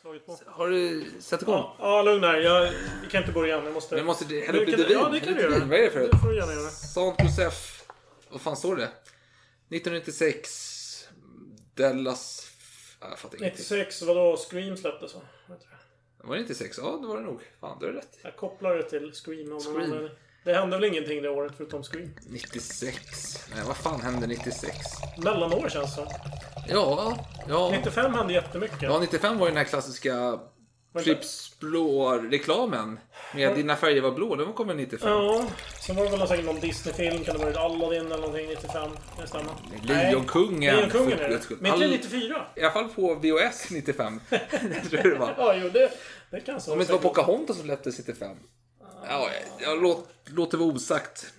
slagit på. Har du satt igång? Ja, ja lugn här. Jag, vi kan inte börja än. Jag måste... Vi måste hälla upp lite vin. Ja, det kan du göra. Vad är det för Det får du gärna göra. Sant Josef. Vad fan står det? 1996. Dallas... Ja, Jag fattar ingenting. 96, vadå? Scream släpptes va? Var det 96? Ja, det var det nog. Fan, du har rätt. Jag kopplar det till Scream. någon Scream. anledning. Det hände väl ingenting det året förutom Scream? 96. Nej, vad fan hände 96? Mellanår känns det. Ja, ja. 95 hände jättemycket. Ja, 95 var ju den här klassiska. Pripps blå-reklamen. Med Dina färger var blå. Den kom väl 95? Ja, sen var det väl säkert någon Disney-film. Kan det varit Aladdin eller någonting 95? Kan det stämma? Lejonkungen. Är det. Men inte All- 94? I alla fall på VHS 95. det tror jag det var. Ja, jo det, det kan så Om det inte var Pocahontas som släpptes 95. Ja, jag, låt, låter vara osagt.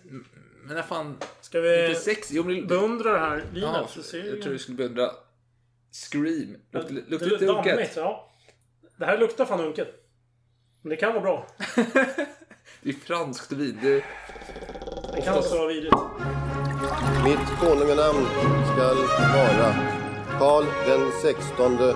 Men när fan... Ska vi 96? Jo, men... beundra det här vinet? Ja, så ser jag vi- tror du skulle beundra Scream. Luktar luktar är lite unket. dammigt, ja. Det här luktar fan unket. Men det kan vara bra. Det är franskt vin. Det, Det kan också vara vidrigt. Mitt konunganamn skall vara Karl den sextonde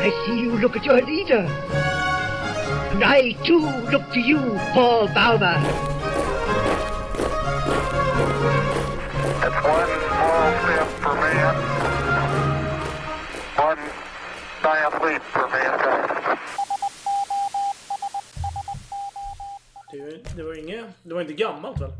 I see you look at your leader. And I too look to you, Paul Bauma. It's one small step for man, one giant leap for mankind. Det, det var inget... Det var inte gammalt väl?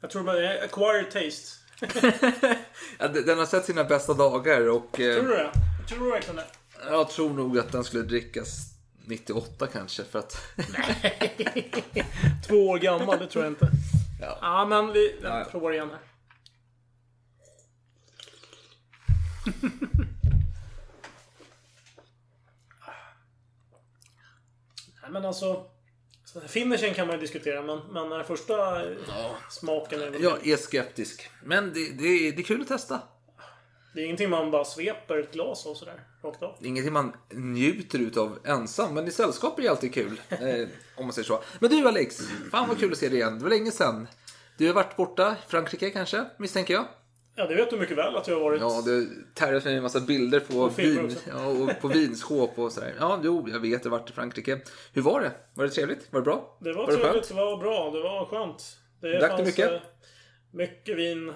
Jag tror bara det är acquired taste. ja, den den har sett sina bästa dagar och eh, Tror du det? Tror du verkligen det? Jag tror nog att den skulle drickas 98 kanske för att... Två år gammal, det tror jag inte. Ja. Ja, men vi Ja, ja. provar igen här. Nej, men alltså... Finishen kan man ju diskutera, men, men den första smaken är väl... Jag är skeptisk. Men det, det, är- det är kul att testa. Det är ingenting man bara sveper ett glas av sådär, rakt av. Det är ingenting man njuter utav ensam, men i sällskap är det alltid kul. Eh, om man säger så. Men du Alex, fan vad kul att se dig igen. Det var länge sedan. Du har varit borta i Frankrike kanske, misstänker jag? Ja, det vet du mycket väl att jag har varit. Ja, du tärat mig en massa bilder på, Och vin, ja, och på vinskåp och sådär. Ja, jo, jag vet, jag har varit i Frankrike. Hur var det? Var det trevligt? Var det bra? Det var, det trevligt, skönt? det var bra, det var skönt. Det Drack du mycket? Mm. eh, Mycket vin.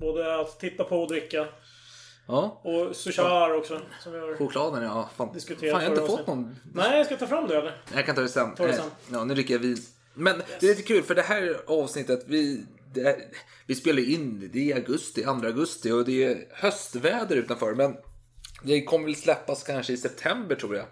Både att titta på och dricka. Ja. Och sushar också. Som vi har... Chokladen, ja. Fan, fan jag har inte fått någon. Nej, jag ska ta fram det eller? Jag kan ta det sen. Ta det Eh, sen. Ja, nu dricker jag vin. Men det är lite kul för det här avsnittet, vi, det vi spelar in, det är augusti, 2 augusti och det är höstväder utanför. Men det kommer väl släppas kanske i september tror jag.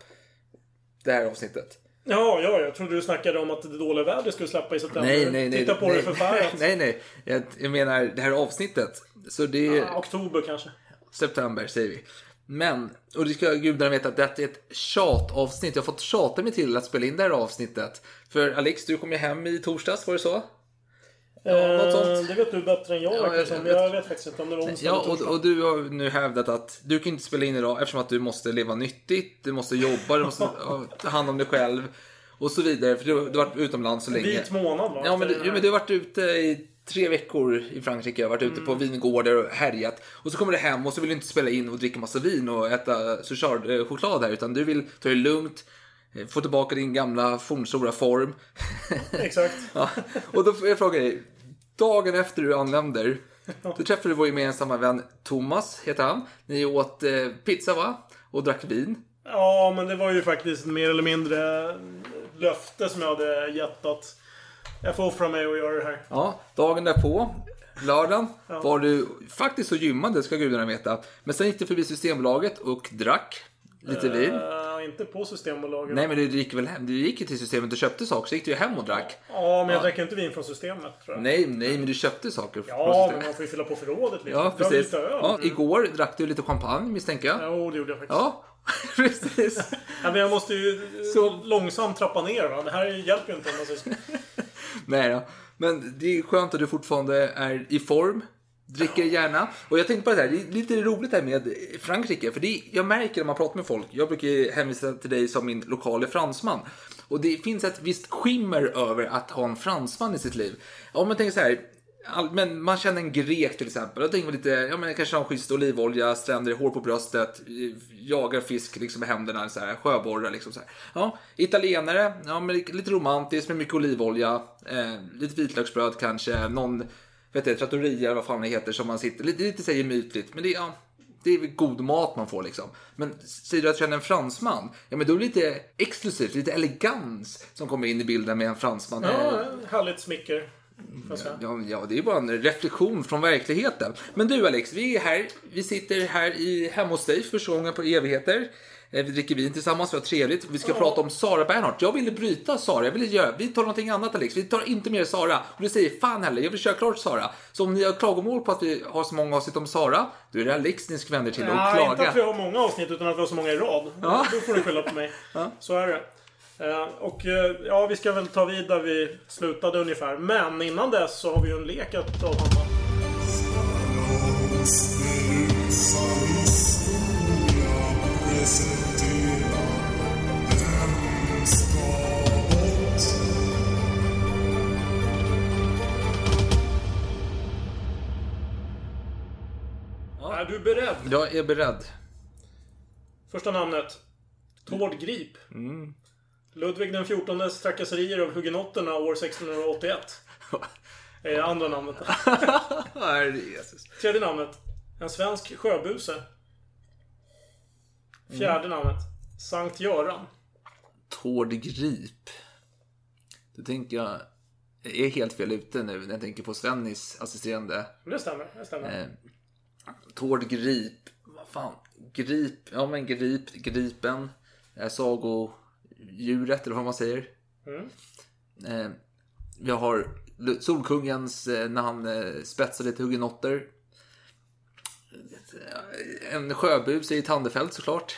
Det här avsnittet. Ja, ja, jag trodde du snackade om att det dåliga vädret skulle släppa i september. Nej, nej, nej. Titta på nej, det förfärat. Nej, nej. Jag, jag menar det här avsnittet. Så det är Ah, oktober kanske. september säger vi. Men, och det ska gudarna veta att detta är ett tjatavsnitt. Jag har fått tjata mig till att spela in det här avsnittet. För Alex, du kom ju hem i torsdags, var det så? Ja. Eh, det vet du bättre än jag, Ja, det jag som. vet. Jag vet faktiskt inte om det var onsdag Ja, och, och du har nu hävdat att du kan inte spela in idag eftersom att du måste leva nyttigt, du måste jobba, du måste ta hand om dig själv och så vidare. För du, du har varit utomlands så länge. Vit månad va? Ja, men, du, ja, men du har varit ute i tre veckor i Frankrike. Jag har varit ute på Mm. vingårdar och härjat. Och så kommer du hem och så vill du inte spela in och dricka massa vin och äta choklad här. Utan du vill ta det lugnt, få tillbaka din gamla fornstora form. Exakt. ja. Och då får jag fråga dig. Dagen efter du anländer, då träffade du vår gemensamma vän Thomas, heter han. Ni åt eh, pizza va? Och drack vin. Ja, men det var ju faktiskt mer eller mindre löfte som jag hade gett att jag får offra mig och göra det här. Ja, dagen därpå, lördagen, var du faktiskt så gymmande ska gudarna veta. Men sen gick du förbi Systembolaget och drack lite vin. Eh, inte på Systembolaget. Nej men du gick väl hem, du gick ju till systemet och köpte saker, så gick du ju hem och drack. Ja, men jag drack inte vin från systemet tror jag. Nej, nej men du köpte saker Ja, men man får ju fylla på förrådet lite. Ja, precis. lite öl. Ja, igår drack du lite champagne misstänker jag. Jo, det gjorde jag faktiskt. Ja, Precis. Ja, men jag måste ju Så- långsamt trappa ner va. Det här hjälper ju inte om man. Nej då. Men det är skönt att du fortfarande är i form. Dricker gärna. Och jag tänkte på det här, det är lite roligt här med Frankrike. För det är, jag märker när man pratar med folk, jag brukar hänvisa till dig som min lokale fransman. Och det finns ett visst skimmer över att ha en fransman i sitt liv. Om man tänker så här, all, men man känner en grek till exempel. Då tänker man lite, ja men kanske har en schysst olivolja, stränder, hår på bröstet, jagar fisk liksom med händerna, så här, sjöborrar liksom så här. Ja, italienare, ja men lite romantiskt med mycket olivolja, eh, lite vitlöksbröd kanske, någon, vet du, trattoria eller vad fan det heter som man sitter, lite, lite så här gemytligt, men det, är, ja, det är god mat man får liksom. Men säger du att du känner en fransman, ja men då är det lite exklusivt, lite elegans som kommer in i bilden med en fransman. Ja, härligt smicker. Ja, ja, det är bara en reflektion från verkligheten. Men du Alex, vi är här. Vi sitter här i, hemma hos dig första gången på evigheter. Eh, Vi dricker vin tillsammans, vi har trevligt. Vi ska prata om Sara Bernhardt. Jag ville bryta Sara, jag ville göra, vi tar någonting annat Alex. Vi tar inte mer Sara. Och du säger, fan heller, jag vill köra klart Sara. Så om ni har klagomål på att vi har så många avsnitt om Sara, då är det Alex ni ska vända er till och Ja, inte att vi klaga. har många avsnitt utan att vi har så många i rad. Ja. Då får ni skylla på mig. Så är det. Eh, Och eh, ja, vi ska väl ta vid där vi slutade ungefär. Men innan dess så har vi ju en lek att avhandla. Är du beredd? Jag är beredd. Första namnet. Tord Grip. Mm. Ludvig den XIVs trakasserier av hugenotterna år 1681. Är andra namnet. Tredje namnet. En svensk sjöbuse. Fjärde namnet. Sankt Göran. Tord Grip. Då tänker jag, jag är helt fel ute nu när jag tänker på Svennis assisterande. Det stämmer. Det stämmer. Eh, Tord Grip. Vad fan? Grip. Ja men Grip. Gripen. Eh, sagodjuret eller vad man säger. Mm. Eh, vi har Lu- Solkungens eh, när han eh, spetsade till hugenotter. En sjöbus i Tandefält såklart.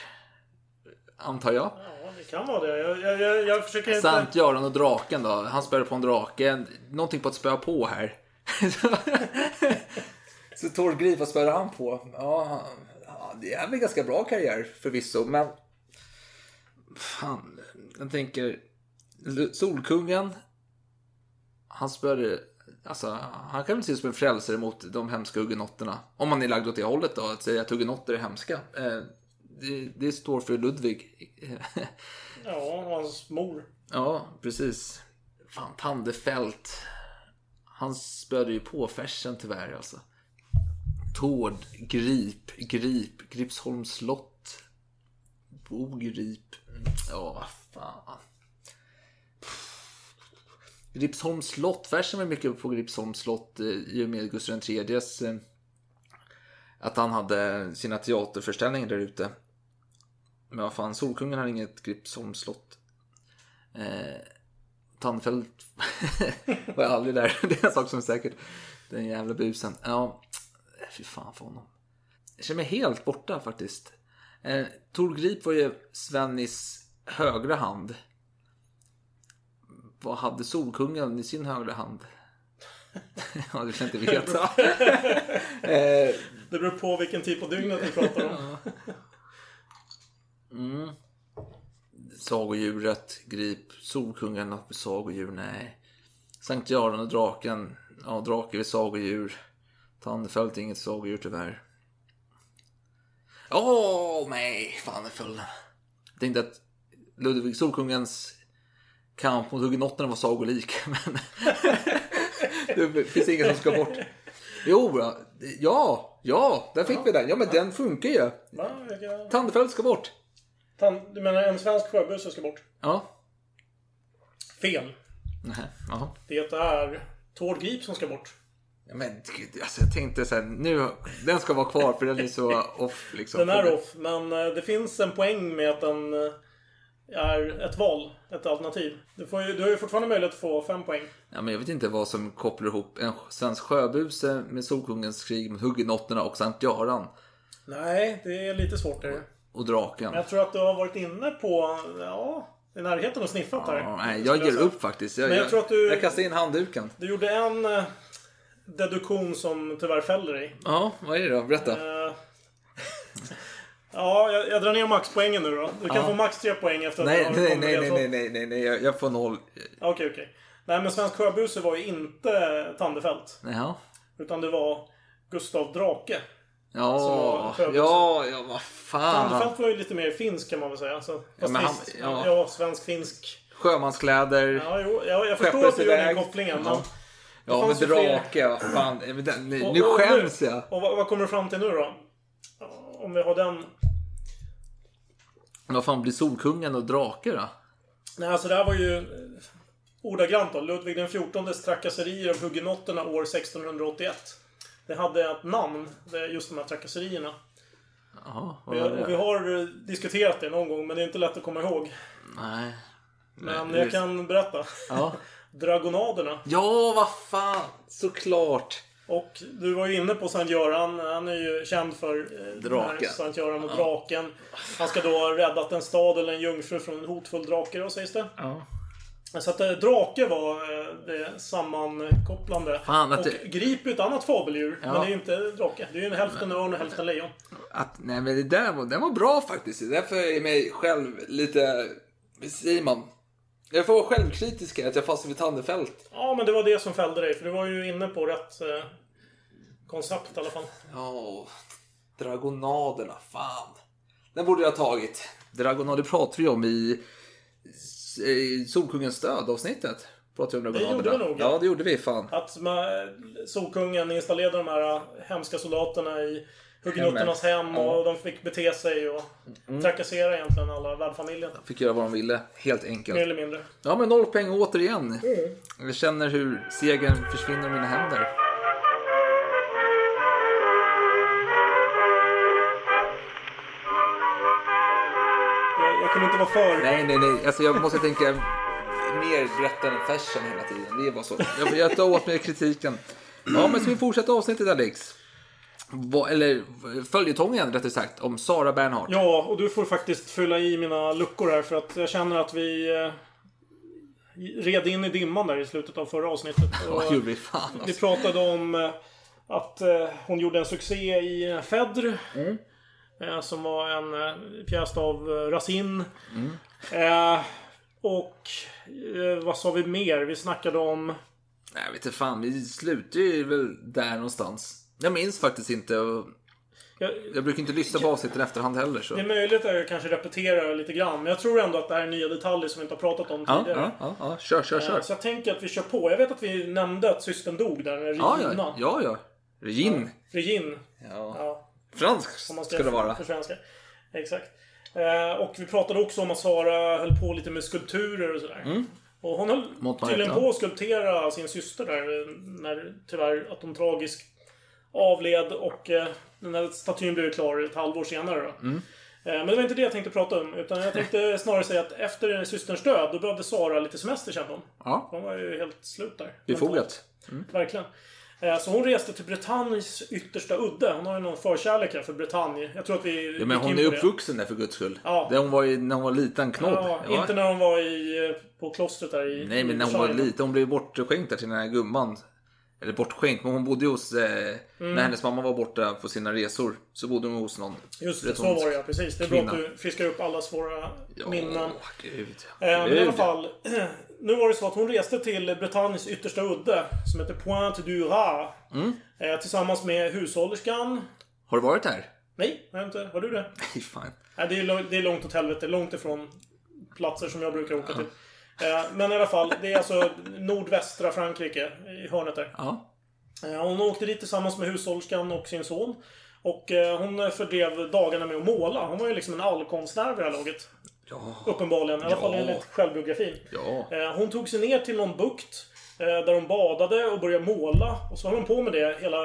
Antar jag. Ja, det kan vara det. Jag, jag, jag, jag försöker inte... Sankt Göran och draken då. Han spöade på en drake. Någonting på att spöa på här. Så Tord Grip, vad spöade han på? Ja, det är väl en ganska bra karriär förvisso, men... Fan, jag tänker... Solkungen. Han spöade... Alltså, han kan väl ses som en frälsare mot de hemska hugenotterna. Om man är lagd åt det hållet då, att säga att hugenotter är hemska. Eh, det, det står för Ludvig. Ja, hans mor. Ja, precis. Fan, Tandefält. Han spöade ju på färsen tyvärr alltså. Tord, Grip, Grip, Gripsholms slott. Bogrip. Ja, vad fan. Gripsholms slott. versen var mycket på Gripsholms slott eh, i och med Gustav IIIs eh, att han hade sina teaterföreställningar där ute. Men vad fan, Solkungen har inget Gripsholms slott. Eh, Tandfält var jag aldrig där. Det är en sak som är säkert. Den jävla busen. Ja, fy fan för honom. Jag känner mig helt borta faktiskt. Eh, Tor Grip var ju Svennis högra hand. Vad hade Solkungen i sin högra hand? ja, det kan jag inte veta. eh, Det beror på vilken typ av dygnet vi pratar om. Mm. Sagodjuret, Grip, Solkungen, något med sagodjur, nej. Sankt Göran och draken, ja drake är sagodjur. Tandefält är inget sagodjur tyvärr. Åh, nej, fan är full. Jag tänkte att Ludvig Solkungens kamp mot hugenotterna var sagolik, men det finns inget som ska bort. Jo, ja, ja, där fick vi den. Ja, men den funkar ju. Va? Vilka- Tandefält ska bort. Tan- Du menar en svensk sjöbuse ska bort? Ja. Fel. Nähä, jaha. Det är Tord Grip som ska bort. Men gud, alltså, jag tänkte så här, nu, den ska vara kvar för den är så off liksom. Den är off, men eh, det finns en poäng med att den eh, är ett val, ett alternativ. Du, får ju, du har ju fortfarande möjlighet att få fem poäng. Ja, men jag vet inte vad som kopplar ihop en svensk sjöbuse med Solkungens krig mot hugenotterna och Sankt Göran. Nej, det är lite svårt. Det. och draken. Men jag tror att du har varit inne på, ja, i närheten och sniffat. Ja, nej, skulle jag ger upp faktiskt. Jag, Men jag tror att du- jag kastar in handduken. Du gjorde en eh, deduktion som tyvärr fäller dig. Ja, vad är det då? Berätta. Eh, Ja, jag, jag drar ner maxpoängen nu då. Du kan Ja. få max tre poäng efter att Nej, du har nej, nej, nej, nej, nej, nej, nej, jag, jag får noll. Okej, okej. Nej, men Svensk Sjöbuse var ju inte Tandefelt. Jaha. Utan det var Gustav Drake. Ja, ja, ja, vad fan. Tandefelt var ju lite mer finsk kan man väl säga. Så, fast men han- ja. ja. svensk-finsk. Sjömanskläder. Ja, jo, jag, jag förstår att du gör den kopplingen. Ja. Men Ja, men drake, vad fan. Men Nu, Och- nu och skäms jag. Och vad, vad kommer du fram till nu då? Om vi har den. Vad fan blir Solkungen och drake då? Nej, alltså det här var ju eh, ordagrant då. Ludvig den XIVs trakasserier av hugenotterna år 1681. Det hade ett namn, det- just de här trakasserierna. Jaha, vad Vi, var och vi det? har eh, diskuterat det någon gång, men det är inte lätt att komma ihåg. Nej. Men Nej, jag det- kan berätta. Ja. Dragonaderna. Ja, vad fan. Såklart. Och du var ju inne på Sankt Göran. Han är ju känd för eh, Draken. Sankt Göran och Ja. draken. Han ska då ha räddat en stad eller en jungfru från en hotfull drake då, sägs det. Ja. Så att eh, drake var eh, det sammankopplande. Fan, att och det- grip är ett annat fabelddjur. Ja. Men det är ju inte drake. Det är ju en hälften örn och hälften lejon. Att, nej men det där var, den var bra faktiskt. Därför är jag mig själv lite, vad säger man? Jag får vara självkritisk här, att jag fastnade vid Tandefelt. Ja, men det var det som fällde dig. För du var ju inne på rätt eh, koncept i alla fall. Ja, Dragonaderna, fan. Den borde jag ha tagit. Dragonader pratar vi om i, i Solkungens död avsnittet. Pratar vi om Det gjorde Dragonaderna. vi nog, Ja, det gjorde vi fan. Att med, Solkungen installerade de här eh, hemska soldaterna i hugenotternas hem och de fick bete sig och Mm. trakassera egentligen alla värdfamiljen. Fick göra vad de ville, helt Mer enkelt. eller mindre. Ja, men noll poäng återigen. Mm. Jag känner hur segern försvinner ur mina händer. Jag, jag kunde inte vara för... Nej, nej, nej. Alltså jag måste tänka mer berättande än fashion hela tiden. Det är bara så. Jag, jag tar åt mig kritiken. Ja, men ska vi fortsätta avsnittet Alex? Eller följetongen rättare sagt, om Sara Bernhardt. Ja, och du får faktiskt fylla i mina luckor här för att jag känner att vi eh, red in i dimman där i slutet av förra avsnittet. Vad gjorde vi fan vi alltså. pratade om eh, att eh, hon gjorde en succé i Fedr. Mm. Som var en pjäs av Racine. Mm. Och vad sa vi mer? Vi snackade om... Nej, jag vet inte fan. Vi slutar ju väl där någonstans. Jag minns faktiskt inte. Jag, jag brukar inte lyssna på avsnitten i efterhand heller. Så. det är möjligt att jag kanske repeterar lite grann. Men jag tror ändå att det här är nya detaljer som vi inte har pratat om Ja, tidigare. ja, ja, ja. Kör, kör, kör. Eh, Så jag tänker att vi kör på. Jag vet att vi nämnde att systern dog där, Ja, Regina. ja, ja. ja. Regin. Regin. Ja. Ja, Fransk man ska det vara. För svenska. Exakt. Eh, och vi pratade också om att Sara höll på lite med skulpturer och sådär. Mm. Och hon höll tydligen på att skulptera sin syster där. När tyvärr att hon tragiskt avled och eh, den här statyn blev klar ett halvår senare då. Mm. Eh, Men det var inte det jag tänkte prata om. Utan jag tänkte snarare säga att efter systerns död, då behövde Sara lite semester kände hon. Ja, Hon var ju helt slut där. befogat. Verkligen. Eh, Så hon reste till Bretagnes yttersta udde. Hon har ju någon förkärlek här för Bretagne. Jag tror att vi Ja, men hon är uppvuxen där för guds skull. Ja. Där hon var i, när hon var liten knodd. Ja, Ja. inte när hon var i, på klostret där i Nej, men när hon var liten. Hon blev bortskänkt där till den här gumman. Eller bortskänkt, men hon bodde hos... Eh, När hennes mamma var borta på sina resor så bodde hon hos någon. Mm. Just det, så var det ja. Precis. Det är bra att kvinna. du friskar upp allas våra minnen. Åh, gud. Eh, Men i alla fall. Nu var det så att hon reste till Bretagnes yttersta udde. Som heter Pointe du Rat. Mm. Eh, tillsammans med hushållerskan. Har du varit här? Nej, jag har inte. Har du det? Nej, fan. Nej, det är, det är långt åt helvete. Långt ifrån platser som jag brukar åka till. Eh, Men i alla fall, det är alltså nordvästra Frankrike. I hörnet där. Ja. Eh, Hon åkte dit tillsammans med hushållerskan och sin son. Och eh, hon fördrev dagarna med att måla. Hon var ju liksom en allkonstnär vid det här laget. Ja. Uppenbarligen. I alla fall Ja. enligt självbiografin. Ja. Hon tog sig ner till någon bukt. Där hon badade och började måla. Och så höll hon på med det hela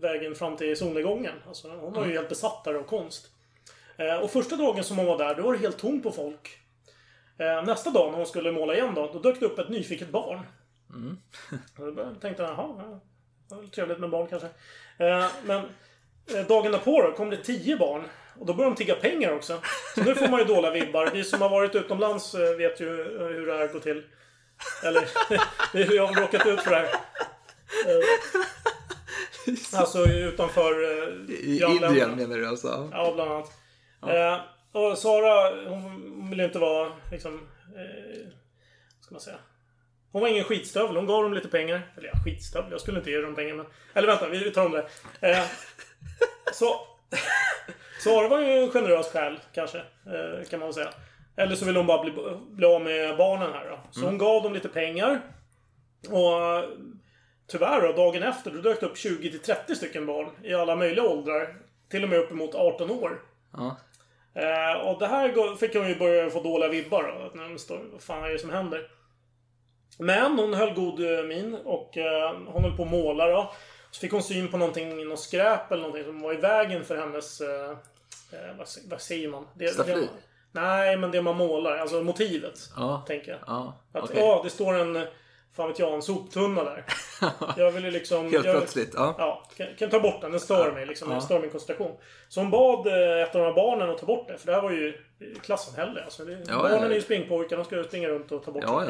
vägen fram till solnedgången. Alltså, hon var ju helt besatt där av konst. Och första dagen som hon var där, då var det helt tomt på folk. Eh, Nästa dag när hon skulle måla igen då, då dök det upp ett nyfiket barn. Och då tänkte jag, jaha, ja, det var trevligt med barn kanske. Eh, Men eh, dagen därpå då kom det tio barn. Och då börjar de tigga pengar också. Så nu får man ju dåliga vibbar. Vi som har varit utomlands vet ju hur det här går till. Eller, jag har råkat ut för det här. Alltså utanför I. Indien menar du alltså? Ja, bland annat. Eh, och Sara, hon ville inte vara liksom... Eh, vad ska man säga? Hon var ingen skitstövel. Hon gav dem lite pengar. Eller ja, skitstövel. Jag skulle inte ge dem pengar men... Eller vänta, vi tar om det. Eh, så... Sara var ju en generös själ, kanske. Eh, kan man väl säga. Eller så ville hon bara bli, bli av med barnen här då. Så hon gav dem lite pengar. Och tyvärr då, dagen efter, då dök det upp 20-30 stycken barn i alla möjliga åldrar. Till och med uppemot 18 år. Ja. Eh, och det här fick hon ju börja få dåliga vibbar. Att står, vad fan är det som händer? Men hon höll god eh, min och eh, hon höll på att måla då. Så fick hon syn på någonting, något skräp eller någonting som var i vägen för hennes... Eh, eh, vad, vad säger man? Det, Staffli? det, nej, men det man målar. Alltså motivet. Ja. Tänker jag. Ja, Att, okej. ja, det står en... Fan vet jag, en soptunna där. Jag ville liksom... Helt jag, plötsligt. Ja. Ja, kan, kan ta bort den. Den stör mig liksom. Den Ja. stör min koncentration. Så hon bad eh, ett av de här barnen att ta bort det. För det här var ju klassamhälle. Alltså, det, ja, barnen ja. är ju springpojkar. De ska springa runt och ta bort Ja,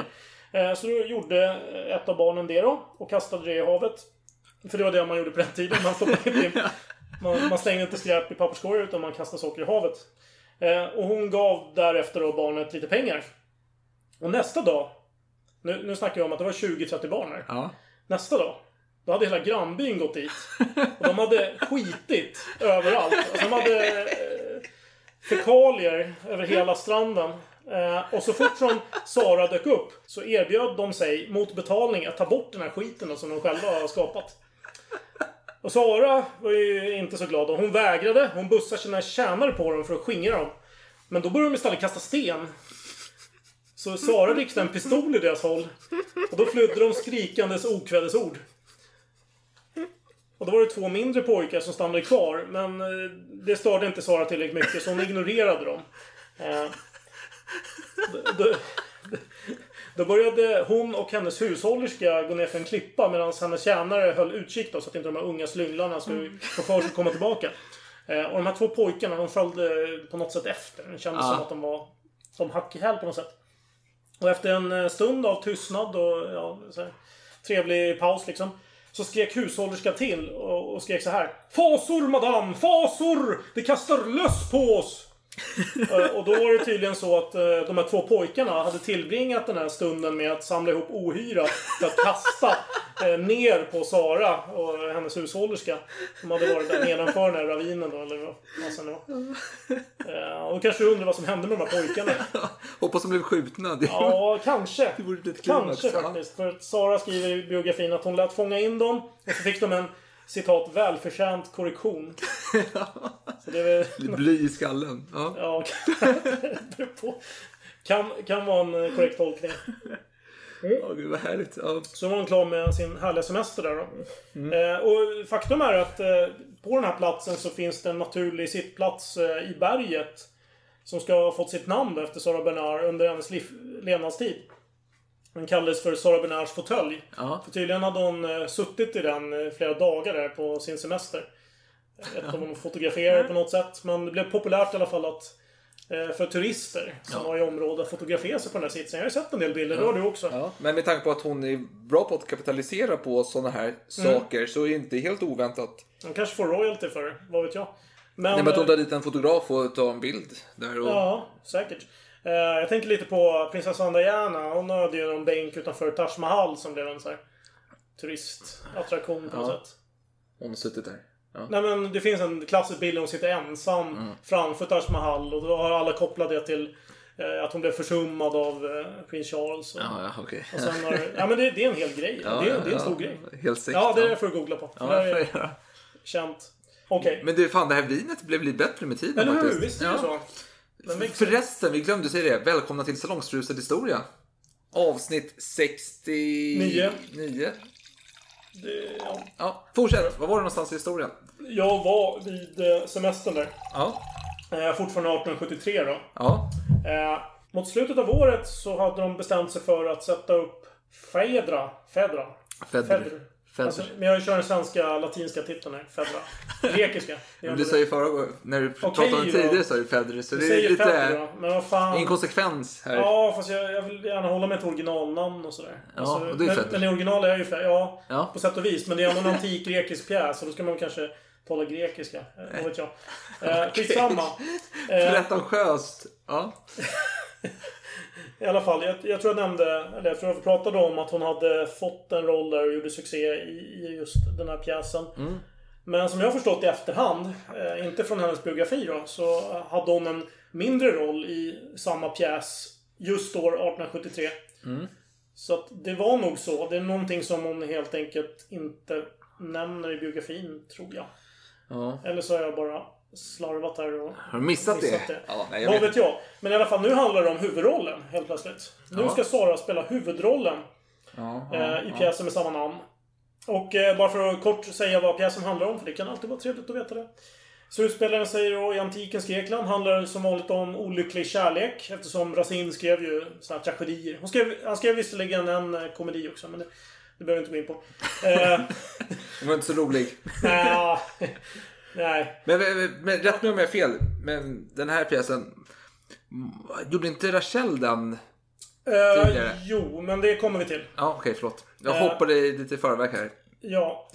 saker. Eh, Så då gjorde ett av barnen det då. Och kastade det i havet. För det var det man gjorde på den tiden. Man, stoppade inte in, man, man slängde inte skräp i papperskorgar utan man kastade saker i havet. Eh, Och hon gav därefter då barnet lite pengar. Och nästa dag. Nu, nu snackar vi om att det var 20-30 barn här. Ja. Nästa dag. Då hade hela grannbyn gått dit. Och de hade skitit överallt. Alltså de hade eh, fekalier över hela stranden. Eh, och så fort som Sara dök upp så erbjöd de sig mot betalning att ta bort den här skiten då, som de själva har skapat. Och Sara var ju inte så glad. Och hon vägrade. Hon bussade sina tjänare på dem för att skingra dem. Men då började de istället kasta sten. Så Sara riktade en pistol i deras håll. Och då flydde de skrikandes okvädesord. Och då var det två mindre pojkar som stannade kvar. Men eh, det störde inte Sara tillräckligt mycket så hon ignorerade dem. Eh, då- då, då började hon och hennes hushållerska gå ner för en klippa medan hennes tjänare höll utkik då, så att inte de här unga slynglarna skulle få för sig att komma tillbaka. Eh, och de här två pojkarna de följde på något sätt efter. Det kändes Ja. som att de var som hack i häl på något sätt. Och efter en eh, stund av tystnad och ja, så här, trevlig paus liksom. Så skrek hushållerskan till och, och skrek så här. Fasor madam! Fasor! Det kastar löss på oss! Eh, och då var det tydligen så att eh, de här två pojkarna hade tillbringat den här stunden med att samla ihop ohyra för att kasta eh, ner på Sara och hennes hushållerska. Som hade varit där nedanför den här ravinen då, eller vad det var. Och då kanske du undrar vad som hände med de här pojkarna. Hoppas de blev skjutna. Ja, kanske. Det vore klimax, Kanske faktiskt. För Sara skriver i biografin att hon lät fånga in dem och så fick de en citat välförtjänt korrektion. Så det är väl... Bly i skallen. Ja. Ja. Kan, kan vara en eh, korrekt tolkning. Åh, gud vad härligt. Ja. Så var hon klar med sin härliga semester där då. Mm. Eh, och faktum är att eh, på den här platsen så finns det en naturlig sittplats eh, i berget. Som ska ha fått sitt namn efter Sara Bernard under hennes levnadstid. Den kallades för Sara Bernards fåtölj. Ja. För tydligen hade hon eh, suttit i den eh, flera dagar där på sin semester. Jag vet inte om hon fotograferade på något sätt. Men det blev populärt i alla fall att eh, för turister som var i området fotografera sig på den här sitsen. Jag har ju sett en del bilder, det har du också. Ja. Men med tanke på att hon är bra på att kapitalisera på sådana här saker så är det inte helt oväntat. De kanske får royalty för det, vad vet jag. Men, Nej, men att hon tar dit en fotograf och tar en bild där. Och... Ja, säkert. Eh, jag tänker lite på prinsessan Diana. Hon hade ju någon bänk utanför Taj Mahal som blev en så här turistattraktion på något Ja. sätt. Hon har suttit där. Ja. Nej men det finns en klassisk bild där hon sitter ensam Mm. framför Taj Mahal och då har alla kopplat det till eh, att hon blev försummad av eh, prins Charles. Och, Ja, ja, okej. och sen har, ja men det, det är en hel grej. Ja, det, är, det är en stor grej. Helt säkert. Ja, det är det för att googla på. Ja, det är jag känt. Okej. Men du, fan det här vinet blev lite bättre med tiden Eller hur? faktiskt. Visst är det så? Förresten, vi glömde säga det. Välkomna till Salongsrusad historia. Avsnitt 69. Nio. Det, ja. Ja, fortsätt. Var var du någonstans i historien? Jag var vid eh, semestern där. Ja. Eh, fortfarande 1873 då. Ja. Eh, mot slutet av året så hade de bestämt sig för att sätta upp Fedra. Fedra. Fedr. Fedra. Alltså, men jag kör den svenska, latinska titeln här. Fedra. Grekiska. Men du sa ju förra när du Okej pratade om det tidigare sa du Fedra. Så Du det är lite Fedra, men vad fan. inkonsekvens här. Ja, fast jag, jag vill gärna hålla mig till originalnamn och sådär. Alltså, Ja, och det är men, men i original är ju Fedra. Ja, Ja. på sätt och vis. Men det är ändå en antik grekisk pjäs. Och då ska man kanske tala grekiska. Eh, Vad vet jag. Eh, skitsamma. Eh, Pretentiöst. Ja. I alla fall, jag, jag tror jag nämnde, eller jag tror jag pratade om att hon hade fått en roll där och gjorde succé i, i just den här pjäsen. Men som jag har förstått i efterhand, eh, inte från hennes biografi då, så hade hon en mindre roll i samma pjäs just år 1873. Så att det var nog så. Det är någonting som hon helt enkelt inte nämner i biografin, tror jag. ja. Eller så har jag bara slarvat här och Har du missat, missat det? det. Ja, nej, jag Vad vet. jag. Men i alla fall, nu handlar det om huvudrollen helt plötsligt. Nu Ja. ska Sara spela huvudrollen Ja, eh, ja, i ja. pjäsen med samma namn. Och eh, bara för att kort säga vad pjäsen handlar om, för det kan alltid vara trevligt att veta det. Så utspelaren säger då i antikens Grekland handlar som vanligt om olycklig kärlek. Eftersom Racine skrev ju såna här tragedier. Hon skrev, han skrev visserligen en eh, komedi också, men det, det behöver vi inte gå in på. Eh, Den var inte så rolig. nja, nej. Men, men, men rätt mig om jag har fel. Men den här pjäsen. Gjorde inte Rachel den? Eh, Tidigare. jo, men det kommer vi till. Ja, okej, förlåt. Jag Eh. hoppade lite i förväg här. Ja.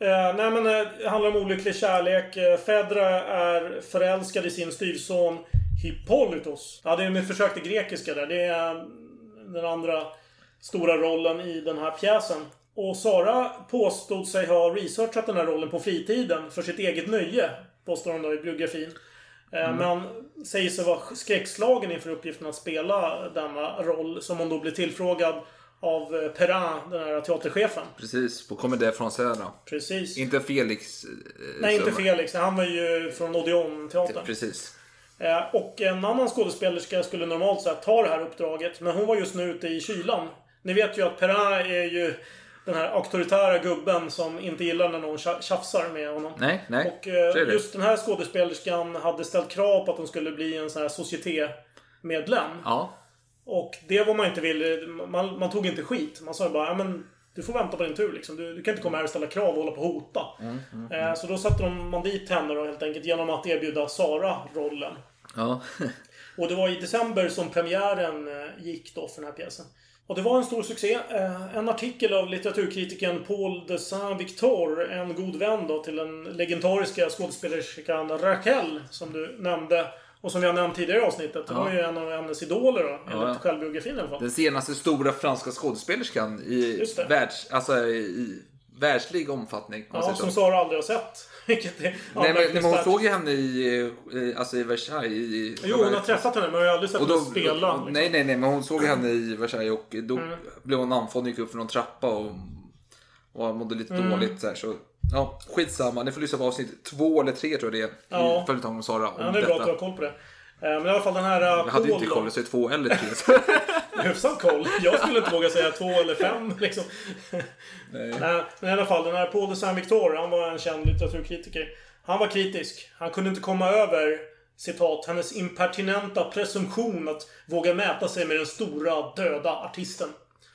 Eh, nej men det handlar om olycklig kärlek. Fedra är förälskad i sin styvson Hippolytos. Ja, det är mitt försök till grekiska där. Det är den andra stora rollen i den här pjäsen. Och Sara påstod sig ha researchat den här rollen på fritiden för sitt eget nöje. Påstår hon då i biografin. Eh, Men säger sig vara skräckslagen inför uppgiften att spela denna roll. Som hon då blir tillfrågad av eh, Perrin, den här teaterchefen. Precis, på Comédie Française då. Precis. Inte Felix. eh, Nej, inte Felix. Han var ju från Odeon-teatern. Precis. Eh, Och en annan skådespelerska skulle normalt sett ta det här uppdraget. Men hon var just nu ute i kylan. Ni vet ju att Perrin är ju den här auktoritära gubben som inte gillar när någon tja- tjafsar med honom. Nej, nej. Och eh, just den här skådespelerskan hade ställt krav på att hon skulle bli en sån här societé-medlem. Ja. Och det var man inte villig... Man, man tog inte skit. Man sa bara, ja men... Du får vänta på din tur liksom. Du, du kan inte komma här och ställa krav och hålla på och hota. Eh, så då satte de, man dit henne då helt enkelt genom att erbjuda Sara rollen. Ja. Och det var i december som premiären eh, gick då för den här pjäsen. Och det var en stor succé. Eh, En artikel av litteraturkritiken Paul de Saint-Victor, en god vän då till den legendariska skådespelerskan Raquel, som du nämnde. Och som vi har nämnt tidigare i avsnittet. Det Ja. var ju en av hennes idoler då, enligt ja. självbiografin i alla fall. Den senaste stora franska skådespelerskan i, världs, alltså, i världslig omfattning. Ja, som. Sara aldrig har sett. Vilket är Nej, men, men hon såg ju henne i, eh, alltså, i Versailles. I, Jo, hon har träffat henne men jag har aldrig sett henne spela. liksom. Nej, nej, nej, men hon såg henne i Versailles och då Mm. blev hon andfådd och gick upp för någon trappa och, och mådde lite Mm. dåligt. Så, här, så ja, skitsamma. Ni får lyssna på avsnitt två eller tre tror jag det är. Ja. I följetongen om Sara. Om Ja, det är bra att du har koll på det. Eh, Men i alla fall den här... Jag hade inte koll, är två eller tre. Hyfsad koll. Jag skulle inte våga säga två eller fem liksom. Nej. Nej, men i alla fall, den här Paul de Saint-Victor, han var en känd litteraturkritiker. Han var kritisk. Han kunde inte komma över, citat, hennes impertinenta presumtion att våga mäta sig med den stora, döda artisten.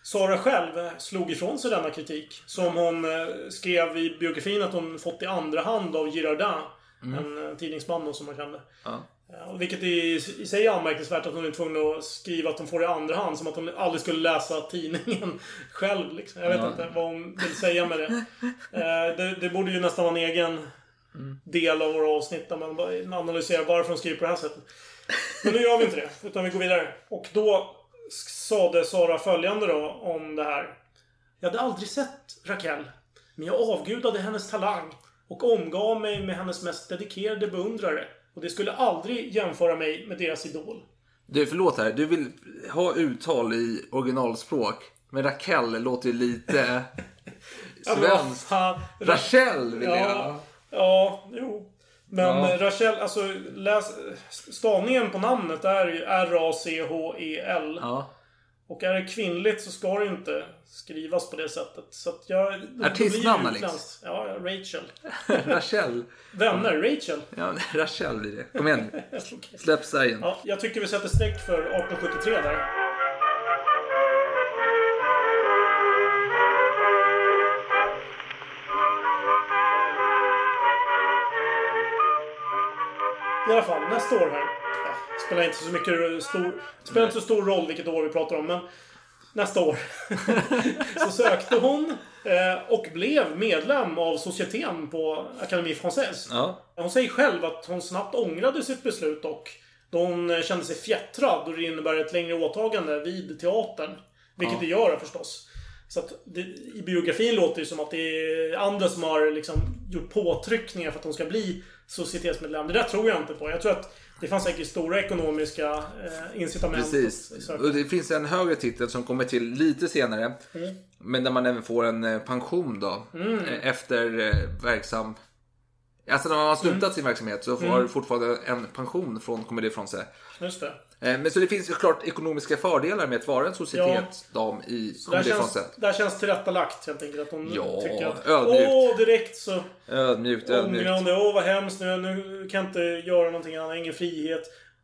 Sara själv eh, slog ifrån sig denna kritik. Som hon eh, skrev i biografin att hon fått i andra hand av Girardin. En eh, tidningsman som man kände. Ja. Ja, Vilket i, i sig är anmärkningsvärt att hon är tvungen att skriva att hon får det i andra hand. Som att hon aldrig skulle läsa tidningen själv. Liksom. Jag vet Ja. inte vad hon vill säga med det. Eh, det. Det borde ju nästan vara en egen del av våra avsnitt där man analyserar varför hon skriver på det här sättet. Men nu gör vi inte det, utan vi går vidare. Och då sade Sara följande då om det här. Jag hade aldrig sett Raquel. Men jag avgudade hennes talang och omgav mig med hennes mest dedikerade beundrare. Och det skulle aldrig jämföra mig med deras idol. Du, förlåt här. Du vill ha uttal i originalspråk. Men Raquel låter ju lite Ja, svenskt. fan. Rachel vill Ja, jag. ja, jo. Men Ja. Rachel, alltså läs, stavningen på namnet är ju R-A-C-H-E-L. Ja. Och är det kvinnligt så ska det inte skrivas på det sättet. Så att jag... Artistnamn Alex? Ja, Rachel. Rachel. Vänner, Rachel. Ja, Rachel blir det. Kom igen nu. okay. Släpp sargen. Ja, jag tycker vi sätter streck för 1873 där. I alla fall, nästa år här. Spelar inte så mycket stor, spelar inte så stor roll vilket år vi pratar om, men nästa år. så sökte hon eh, och blev medlem av societeten på Académie Française. Ja. Hon säger själv att hon snabbt ångrade sitt beslut och då hon kände sig fjättrad och det innebär ett längre åtagande vid teatern. Vilket Ja. det gör förstås. Så att det, I biografin låter det som att det är andra som har liksom gjort påtryckningar för att hon ska bli societetsmedlem. Det där tror jag inte på. Jag tror att det fanns säkert stora ekonomiska eh, incitament. Precis. Och det finns en högre titel som kommer till lite senare. Mm. Men där man även får en eh, pension då. Mm. eh, Efter eh, verksam... Alltså när man har slutat Mm. sin verksamhet så får Mm. fortfarande en pension från Comédie Française. Just det. Eh, Men så det finns ju klart ekonomiska fördelar med att vara en societetsdam i Så där Comédie känns, där känns tillrättalagt helt enkelt. Att hon Ja, tycker att... ödmjukt. Åh, direkt så... Ödmjukt, Ångrar hon ödmjukt. det. Åh, vad hemskt nu. Nu kan jag inte göra någonting annat. Ingen frihet.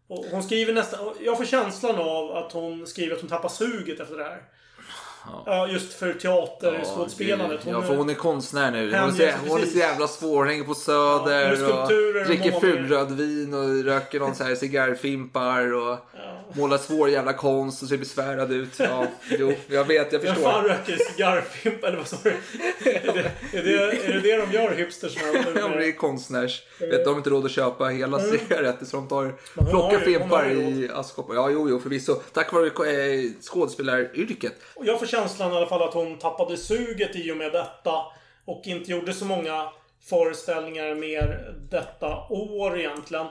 Och hon skriver nästan... Jag får känslan av att hon skriver att hon tappar suget efter det här. Ja, just för teaterskådespelandet. Ja, för hon är konstnär nu. Hon är, så, hon är så jävla svår. Hon hänger på Ja, Söder skulpturer och dricker fulrödvin och röker någon så här cigarrfimpar och målar svår jävla konst och ser besvärad ut. Ja, jo, jag vet, jag Vem fan förstår. röker cigarrfimp? Eller vad sa du? är, det, är, det, är det de gör, hipstersna? Ja, det är konstnärs. Vet, de har inte råd att köpa hela Mm. cigaretter så de tar plockar fimpar i askkoppar. Ja, jo, jo, förvisso. Tack vare eh, skådespelaryrket. Jag får känslan i alla fall att hon tappade suget i och med detta. Och inte gjorde så många föreställningar mer detta år egentligen.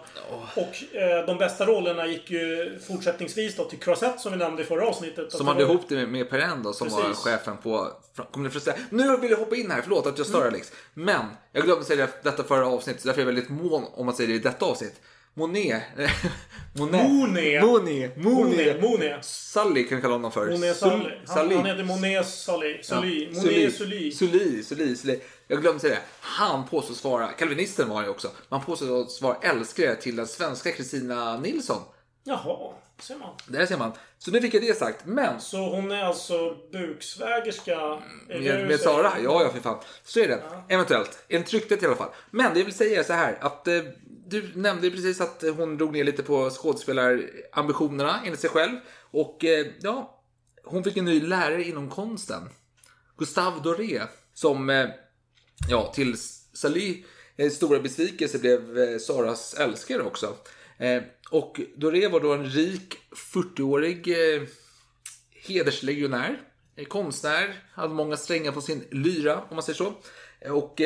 Och eh, de bästa rollerna gick ju fortsättningsvis då till Croisette som vi nämnde i förra avsnittet. Som hade var- ihop det med, med Perrin då, som var Precis. chefen på... Kommer ni förstå? Nu vill jag hoppa in här, förlåt att jag stör Alex. Men, jag glömde säga det- detta förra avsnittet, så därför är jag väldigt mån om att säga det i detta avsnitt. Monet. Monet. Monet. Monet. Monet. Monet. Sully kan vi kalla honom för. Monet Sul- Sully. Han, han heter Monet Sully. Sully. Ja. Monet Sully. Sully, Sully, Sully. Jag glömde säga det. Han påstås vara, kalvinisten var han ju också, men han påstås vara älskare till den svenska Kristina Nilsson. Jaha, ser man. Där ser man. Så nu fick jag det sagt. Men Så hon är alltså buksvägerska? Är Med, med? Sara? Ja, ja för fan. Så är det. Eventuellt. En ryktet i alla fall. Men det vill säga så här att eh, du nämnde ju precis att hon drog ner lite på skådespelarambitionerna enligt sig själv. Och eh, ja, hon fick en ny lärare inom konsten. Gustave Doré. Som, eh, ja, till Sally eh, stora besvikelse blev Saras älskare också. Och Doré var då en rik 40-årig hederslegionär, konstnär, hade många strängar på sin lyra om man säger så. Och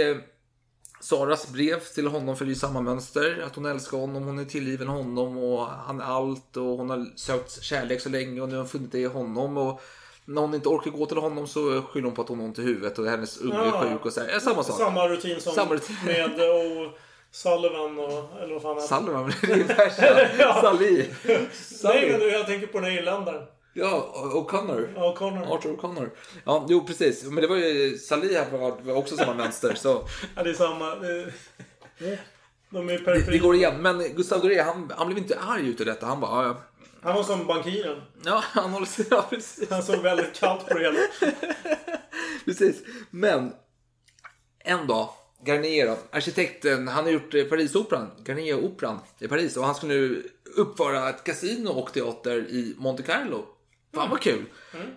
Saras brev till honom följer samma mönster. Att hon älskar honom, hon är tillgiven honom och han är allt och hon har sökt kärlek så länge och nu har hon funnit det i honom. Och när hon inte orkar gå till honom så skyller hon på att hon har ont i huvudet och hennes unge är sjuk och så här. Ja, samma sak. Samma rutin som Samma rutin. med O. Sullivan och... Eller vad fan Sullivan, det är värsta. Ja. Sally. Nej, Sally. men jag tänker på den här irländaren. Ja, O'Connor. Ja, Connor. Arthur O'Connor. Ja, jo precis. Men det var ju Sally här var, också samma mönster. Så Ja, det är samma. De är det, det går igen. Men Gustav Doré, han, han blev inte arg utav detta. Han bara, ja, Han var som bankiren. ja, han håller sig, ja precis. Han såg väldigt kallt på det hela. precis. Men en dag, Garnier då, arkitekten, han har gjort eh, Parisoperan, Garnier-operan i Paris. Och han ska nu uppföra ett kasino och teater i Monte Carlo. Fan vad kul!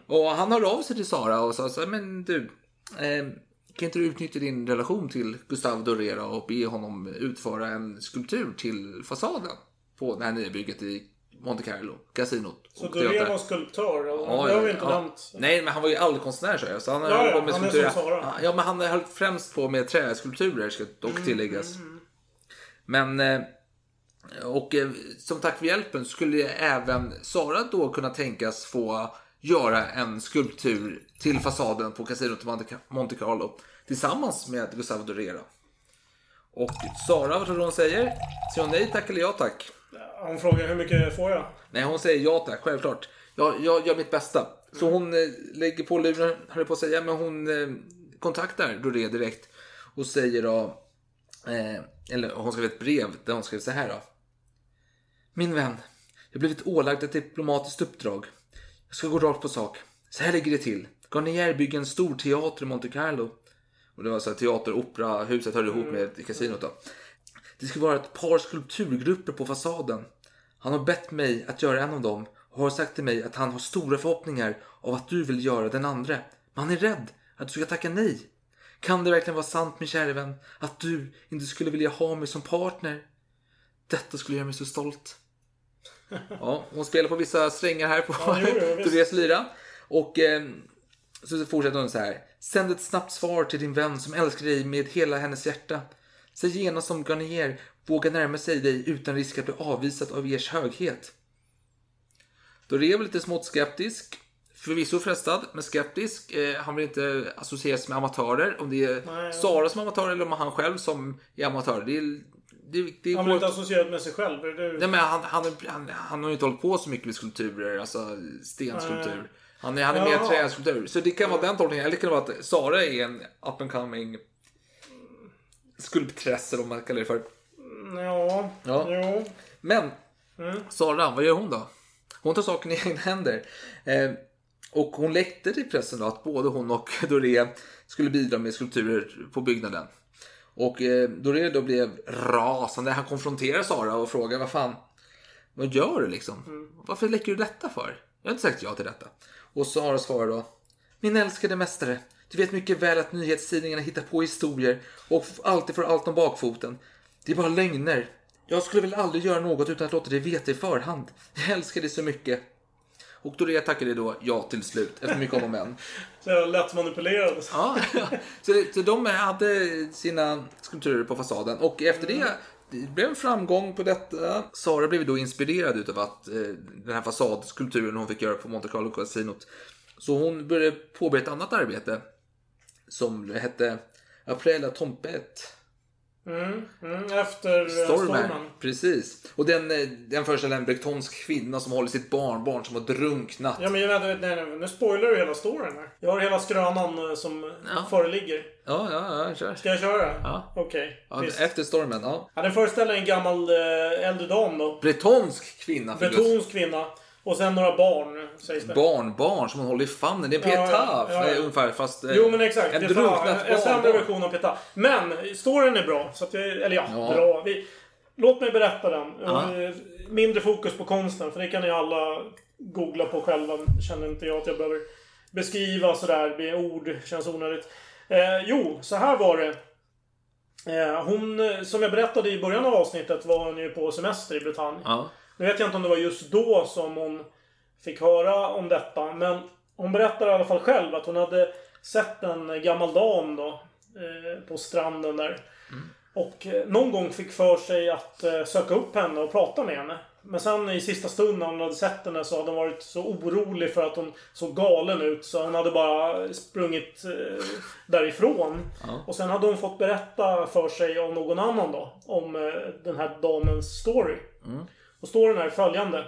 Och han hörde av sig till Sara och sa så här, men du, eh, kan inte du utnyttja din relation till Gustave Doré då och be honom utföra en skulptur till fasaden på det här nya bygget i Monte Carlo, kasinot. Så teater. var skulptör. och Ja, det har vi inte ja. nämnt. Nej, men han var ju allkonstnär så jag. Så han Ja, höll ja, på med han är som Sara. Ja, men han höll främst på med träskulpturer ska dock Mm, tilläggas. Men eh, och eh, som tack för hjälpen skulle även Sara då kunna tänkas få göra en skulptur till fasaden på kasinot i Monte- Carlo tillsammans med Gustavo Doré. då. Och Sara, vad tror du hon säger? Säger hon nej tack eller ja tack? Han frågar hur mycket får jag? Nej, hon säger ja tack, självklart. Jag, jag gör mitt bästa. Så hon eh, lägger på luren, höll jag på att säga, men hon eh, kontaktar Doré direkt och säger då, eh, eller hon skrev ett brev där hon skrev så här då. Min vän, jag har blivit ålagd ett diplomatiskt uppdrag. Jag ska gå rakt på sak. Så här ligger det till. Garnier bygger en stor teater i Monte Carlo. Och det var så här teater, opera, huset hörde ihop med kasinot då. Det ska vara ett par skulpturgrupper på fasaden. Han har bett mig att göra en av dem och har sagt till mig att han har stora förhoppningar av att du vill göra den andra. Men han är rädd att du ska tacka nej. Kan det verkligen vara sant min kära vän att du inte skulle vilja ha mig som partner? Detta skulle göra mig så stolt. Ja, hon spelar på vissa strängar här på Ja, jo. Therese lyra. Och eh, så fortsätter hon så här. Sänd ett snabbt svar till din vän som älskar dig med hela hennes hjärta. Säg genast om Garnier vågar närma sig dig utan risk att bli avvisad av ers höghet. Då är väl lite smått skeptisk. Förvisso frestad, men skeptisk. Eh, han vill inte associeras med amatörer. Om det är Nej. Sara som är amatör eller om han själv som är amatör. Det är, det, det Han blir inte associerad med sig själv. det- Nej, men han, han, han, han har ju inte hållit på så mycket med skulpturer, alltså stenskulptur. Han är, han är mer Jaha. träskulptur. Så det kan vara den tolkningen. Eller det kan vara att Sara är en up and coming skulptress eller vad man kallar det för. Ja, Ja. jo. Men Mm. Sara, vad gör hon då? Hon tar saken i egna händer. Eh, och hon läckte till pressen då att både hon och Doré skulle bidra med skulpturer på byggnaden. Och eh, blev rasande. Han konfronterar Sara och frågar vad fan, vad gör du liksom? Varför läcker du detta för? Jag har inte sagt ja till detta. Och Sara svarar då, min älskade mästare. Du vet mycket väl att nyhetstidningarna hittar på historier och alltid får allt om bakfoten. Det är bara lögner. Jag skulle väl aldrig göra något utan att låta dig veta i förhand. Jag älskar dig så mycket. Och Doré tackade då ja till slut, efter mycket om och men. Så jag lätt manipulerad. Ja, så, så de hade sina skulpturer på fasaden och efter det det blev en framgång på detta. Sara blev då inspirerad utav att eh, den här fasadskulpturen hon fick göra på Monte Carlo Casinot. Så hon började påbörja ett annat arbete som hette Aprella Tompet. Mm, mm, efter eh, Stormer. stormen. Precis. Och den, eh, den föreställer en brektonsk kvinna som håller sitt barnbarn som har drunknat. Ja men jag vet, nej, nej, nu spoilar du hela storyn här. Jag har hela skrönan eh, som föreligger. Ja, ja, ja, kör. Ska jag köra? Ja. Okej. Ja, visst. efter stormen, ja. Ja, den föreställer en gammal äldre dam då. Bretonsk kvinna. Betonsk kvinna. Och sen några barn. Barnbarn som hon håller i famnen. Det är en Ja, ja, ja, eh, ungefär fast eh, Jo men exakt. en drunknat en sämre version av Pietà. Men storyn är bra. Så att jag, eller ja, Ja. bra. Vi, låt mig berätta den. Ja. Eh, Mindre fokus på konsten. För det kan ni alla googla på själva. Känner inte jag att jag behöver beskriva sådär med ord. Känns onödigt. Eh, jo, så här var det. Eh, hon, som jag berättade i början av avsnittet, var hon ju på semester i Bretagne. Ja. Nu vet jag inte om det var just då som hon fick höra om detta. Men hon berättar i alla fall själv att hon hade sett en gammal dam då. Eh, på stranden där. Och eh, någon gång fick för sig att eh, söka upp henne och prata med henne. Men sen i sista stund när hon hade sett henne så hade hon varit så orolig för att hon såg galen ut. Så hon hade bara sprungit därifrån. Och sen hade hon fått berätta för sig av någon annan då. Om den här damens story. Och storyn är följande.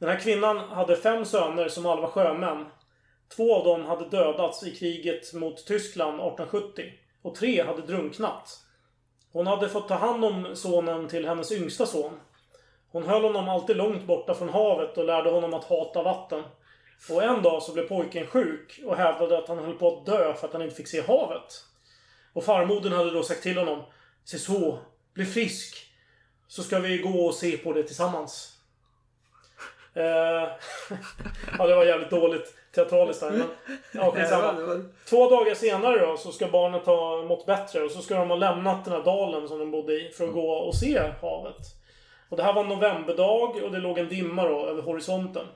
Den här kvinnan hade fem söner som alla var sjömän. Två av dem hade dödats i kriget mot Tyskland 1870. Och tre hade drunknat. Hon hade fått ta hand om sonen till hennes yngsta son. Hon höll honom alltid långt borta från havet och lärde honom att hata vatten. Och en dag så blev pojken sjuk och hävdade att han höll på att dö för att han inte fick se havet. Och farmodern hade då sagt till honom Se så, bli frisk. Så ska vi gå och se på det tillsammans. Eh, ja, det var jävligt dåligt teatraliskt där. Men, ja, skitsamma. Två dagar senare då så ska barnet ha mått bättre och så ska de ha lämnat den här dalen som de bodde i för att gå och se havet. Och det här var en novemberdag och det låg en dimma då över horisonten.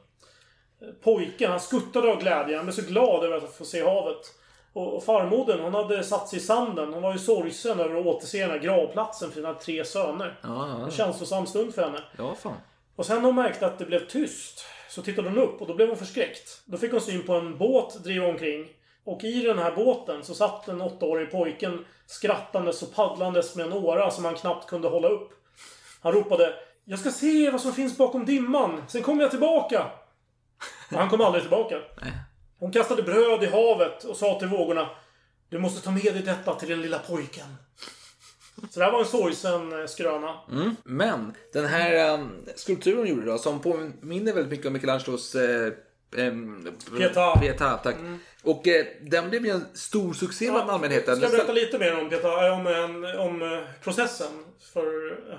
Pojken, han skuttade av glädje. Han blev så glad över att få se havet. Och farmodern, hon hade satt sig i sanden. Hon var ju sorgsen över att återse den här gravplatsen för sina tre söner. Ja, En ja, känslosam stund för henne. ja, fan. Och sen när hon märkte att det blev tyst så tittade hon upp och då blev hon förskräckt. Då fick hon syn på en båt driva omkring. Och i den här båten så satt den åttaårige pojken skrattandes och paddlandes med en åra som han knappt kunde hålla upp. Han ropade Jag ska se vad som finns bakom dimman, sen kommer jag tillbaka. Och han kom aldrig tillbaka. Hon kastade bröd i havet och sa till vågorna Du måste ta med dig detta till den lilla pojken. Så det här var en sorgsen eh, skröna. Men den här um, skulpturen hon gjorde då, som påminner väldigt mycket om Michelangelos eh, Pietà. Pietà, tack. Och eh, den blev ju en stor succé bland allmänheten. Ska jag berätta lite mer om, om, en, om eh, processen för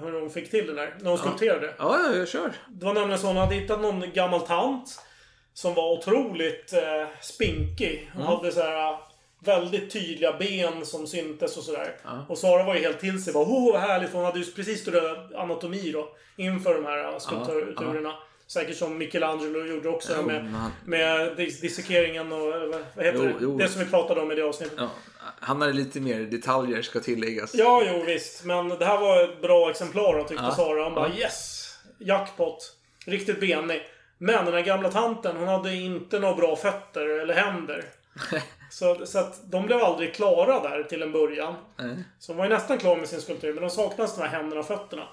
hur hon fick till det där. När hon skulpterade. Ja, ja, jag kör. Det var nämligen så att hon hade hittat någon gammal tant. Som var otroligt eh, spinkig. Hon hade så här eh, väldigt tydliga ben som syntes och sådär. Och Sara var ju helt till sig. Bara, oh, vad härligt. Hon hade ju precis studerat anatomi då. Inför de här eh, skulpturerna. Säkert som Michelangelo gjorde också. Jo, med, han- med dis- dissekeringen och eh, vad- heter Jo, det? jo. Det som vi pratade om i det avsnittet. Ja, han hade lite mer detaljer ska tilläggas. Ja, jo visst. Men det här var ett bra exemplar tyckte Ja. Sara. Hon bara Ja. yes! Jackpot. Riktigt benig. Men den här gamla tanten, hon hade inte några bra fötter eller händer. så, så att de blev aldrig klara där till en början. Nej. Så hon var ju nästan klar med sin skulptur, men de saknades de här händerna och fötterna.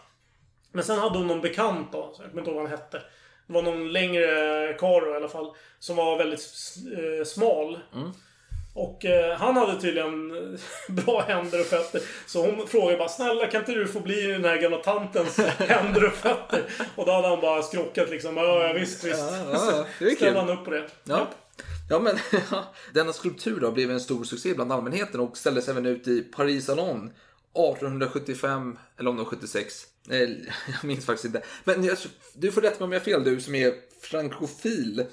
Men sen hade hon någon bekant då, så jag kommer inte ihåg vad han hette. Det var någon längre karl i alla fall. Som var väldigt eh, smal. Och eh, han hade tydligen eh, bra händer och fötter. Så hon frågade bara Snälla kan inte du få bli den här gamla tantens händer och fötter? Och då hade han bara skrockat liksom. Ja, visst, visst. Ja, ja, det är. Ställde han upp på det. Ja. Ja, men denna skulptur då blev en stor succé bland allmänheten och ställdes även ut i Paris Salon 1875 eller om det var 76. Eh, Jag minns faktiskt inte. Men jag, du får rätta mig om jag har fel du som är frankofil.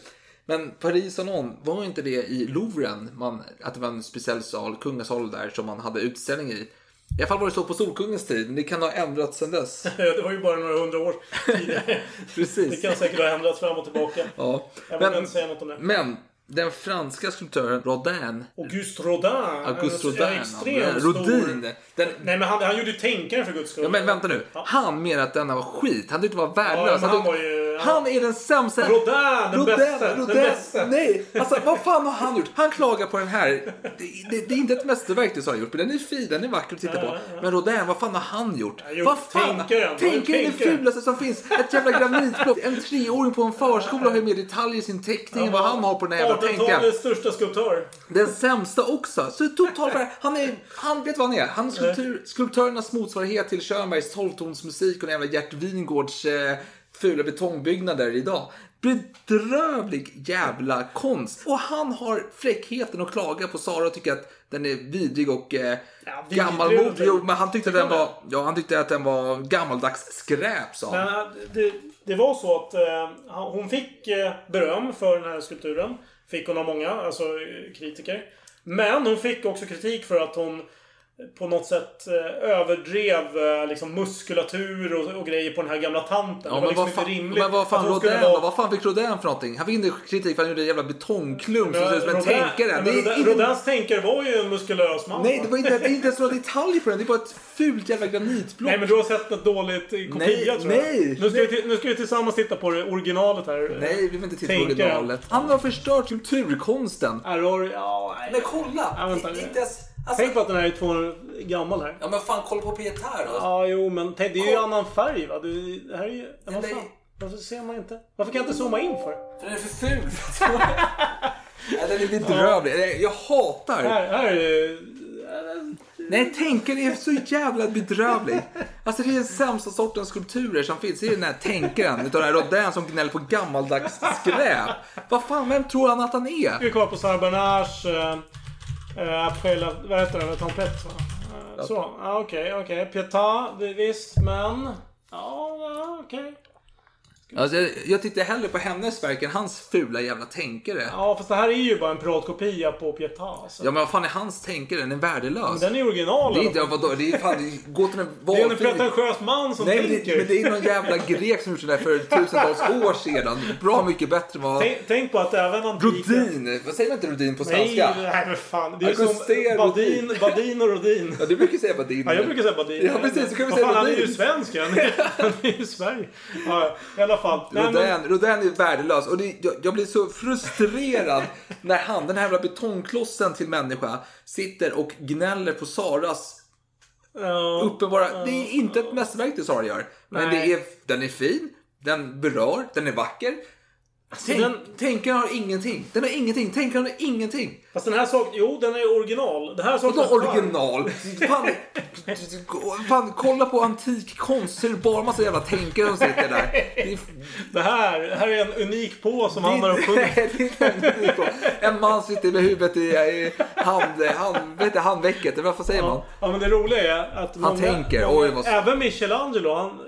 Men Paris Salon, var inte det i Louvren? Man, att det var en speciell sal, kungasal där som man hade utställning i. I alla fall var det så på Solkungens tid, men det kan ha ändrats sedan dess. Det var ju bara några hundra år tidigare. Precis. Det kan säkert ha ändrats fram och tillbaka. Ja. Jag Men, inte säga något om det. men den franska skulptören Rodin Auguste Rodin. Auguste En- Rodin. en extremt ja, stor... Rodin. Den, Nej men han, han gjorde ju tänkaren för guds skull. ja, men vänta nu. Han menar att denna var skit. Han tyckte det var värdelös. Ja, han tyckte- var ju- han är den sämsta. Rodin, den bästa, den Rodin. bästa. Nej, alltså vad fan har han gjort? Han klagar på den här. Det, det, det är inte ett mästerverk det har gjort, men den är fin, den är vacker att titta på. Men Rodin, vad fan har han gjort? gjort vad fan? Tänkaren är det fulaste som finns. Ett jävla granitblock. En treåring på en förskola har ju mer detaljer i sin teckning än vad han har på den här jävla tänkaren. 1800-talets största skulptör. Den sämsta också. Så totalt Han är, han vet vad han är. Han är skulptur, skulptörernas motsvarighet till Schönbergs tolvtonsmusik och den jävla Gert Wingårds eh, fula betongbyggnader idag. Bedrövlig jävla konst. Och han har fräckheten att klaga på Sara och tycka att den är vidrig och eh, Ja, gammalmodig. Jo, Men han tyckte att den var, ja, han tyckte att den var gammaldags skräp sa han. Men äh, det, det var så att eh, hon fick eh, beröm för den här skulpturen. Fick hon av många, alltså eh, kritiker. Men hon fick också kritik för att hon på något sätt eh, överdrev eh, liksom muskulatur och, och grejer på den här gamla tanten. Ja, det var men, liksom vad fan, inte rimligt. men vad fan, Rodin, vara- vad fan fick Rodin för någonting? Han fick inte kritik för att han gjorde en jävla betongklump som ser ut som en Rodin- tänkare. men Det är Rodin- inte- Rodins tänkare var ju en muskulös man. Nej, det var inte, det är inte ens några detaljer på den. Det är bara ett fult jävla granitblock. Nej men du har sett ett dåligt kopia Nej, tror jag. nej. Nu ska, vi, ti- nu ska vi tillsammans titta på det originalet här. Nej, vi vill inte titta på Tänkaren. originalet. Han har förstört kulturkonsten. Error, ja, nej. Men kolla! Ja, vänta. inte ens, alltså, Tänk på att den här är 200 år gammal här. ja, men fan, kolla på Pietà då. Ja, jo, men tänk, det är ju Kolla. annan färg va? Det, det här är ju... Ja, vad fan? Varför ser man inte? Varför kan jag inte zooma in för? För den är för ful. ja, den är bedrövlig. Jag hatar. Här, här är det... Nej, tänkaren är så jävla bedrövlig. Alltså det är den sämsta sortens skulpturer som finns. Det är den här tänkaren utav den här Rodin som gnäller på gammaldags skräp. Vad fan, vem tror han att han är? Vi kollar på Sarah Äh, Apfela, vad heter det? Trompett va? Äh, så. Ja, Okej, okej. Pietà, visst, men... Ja, okej. Alltså, jag, jag tittar hellre på hennes verk än hans fula jävla tänkare. Ja, fast det här är ju bara en piratkopia på Pietà. Alltså. Ja men vad fan är hans tänkare? Den är värdelös. Men den är original. Det är inte, vadå? Det är fan, gå till en det är en pretentiös man som Nej men tänker. det, men det är någon jävla grek som gjort sådär för tusentals år sedan. Bra mycket bättre än vad... Tänk, tänk på att även antika... Rodin! Vad säger man inte Rodin på Nej, svenska? nej men fan. Det är Auguste som Badin, Badin och Rodin. Ja, du brukar säga Badin. Ja, jag brukar säga Badin. Ja, precis. Så kan vi säga fan, han är Badin. ju svensk. Han är, han är ju i Sverige. Ja, fall. Men, Rodin, Rodin är värdelös och det, jag, jag blir så frustrerad när han, den här jävla betongklossen till människa, sitter och gnäller på Saras ja, uppenbara... Det är inte ett mästerverk det Sara gör. Men Nej. det är, den är fin, den berör, den är vacker. Tänk, den- Tänkaren har ingenting. Den har ingenting. Tänkaren har ingenting. Fast den här sak... Jo, den är original. Det här saknar Vadå original? Fan, fan, kolla på antik konst så är det bara massa jävla tänkare som sitter där. Det är, Det här, det här är en unik på som han har det uppfunnit. det en man sitter med huvudet i, i hand, hand, vet du, handvecket. Eller vad säger man? Ja, men det roliga är att många, tänker, många, oj, vad- Även Michelangelo, han...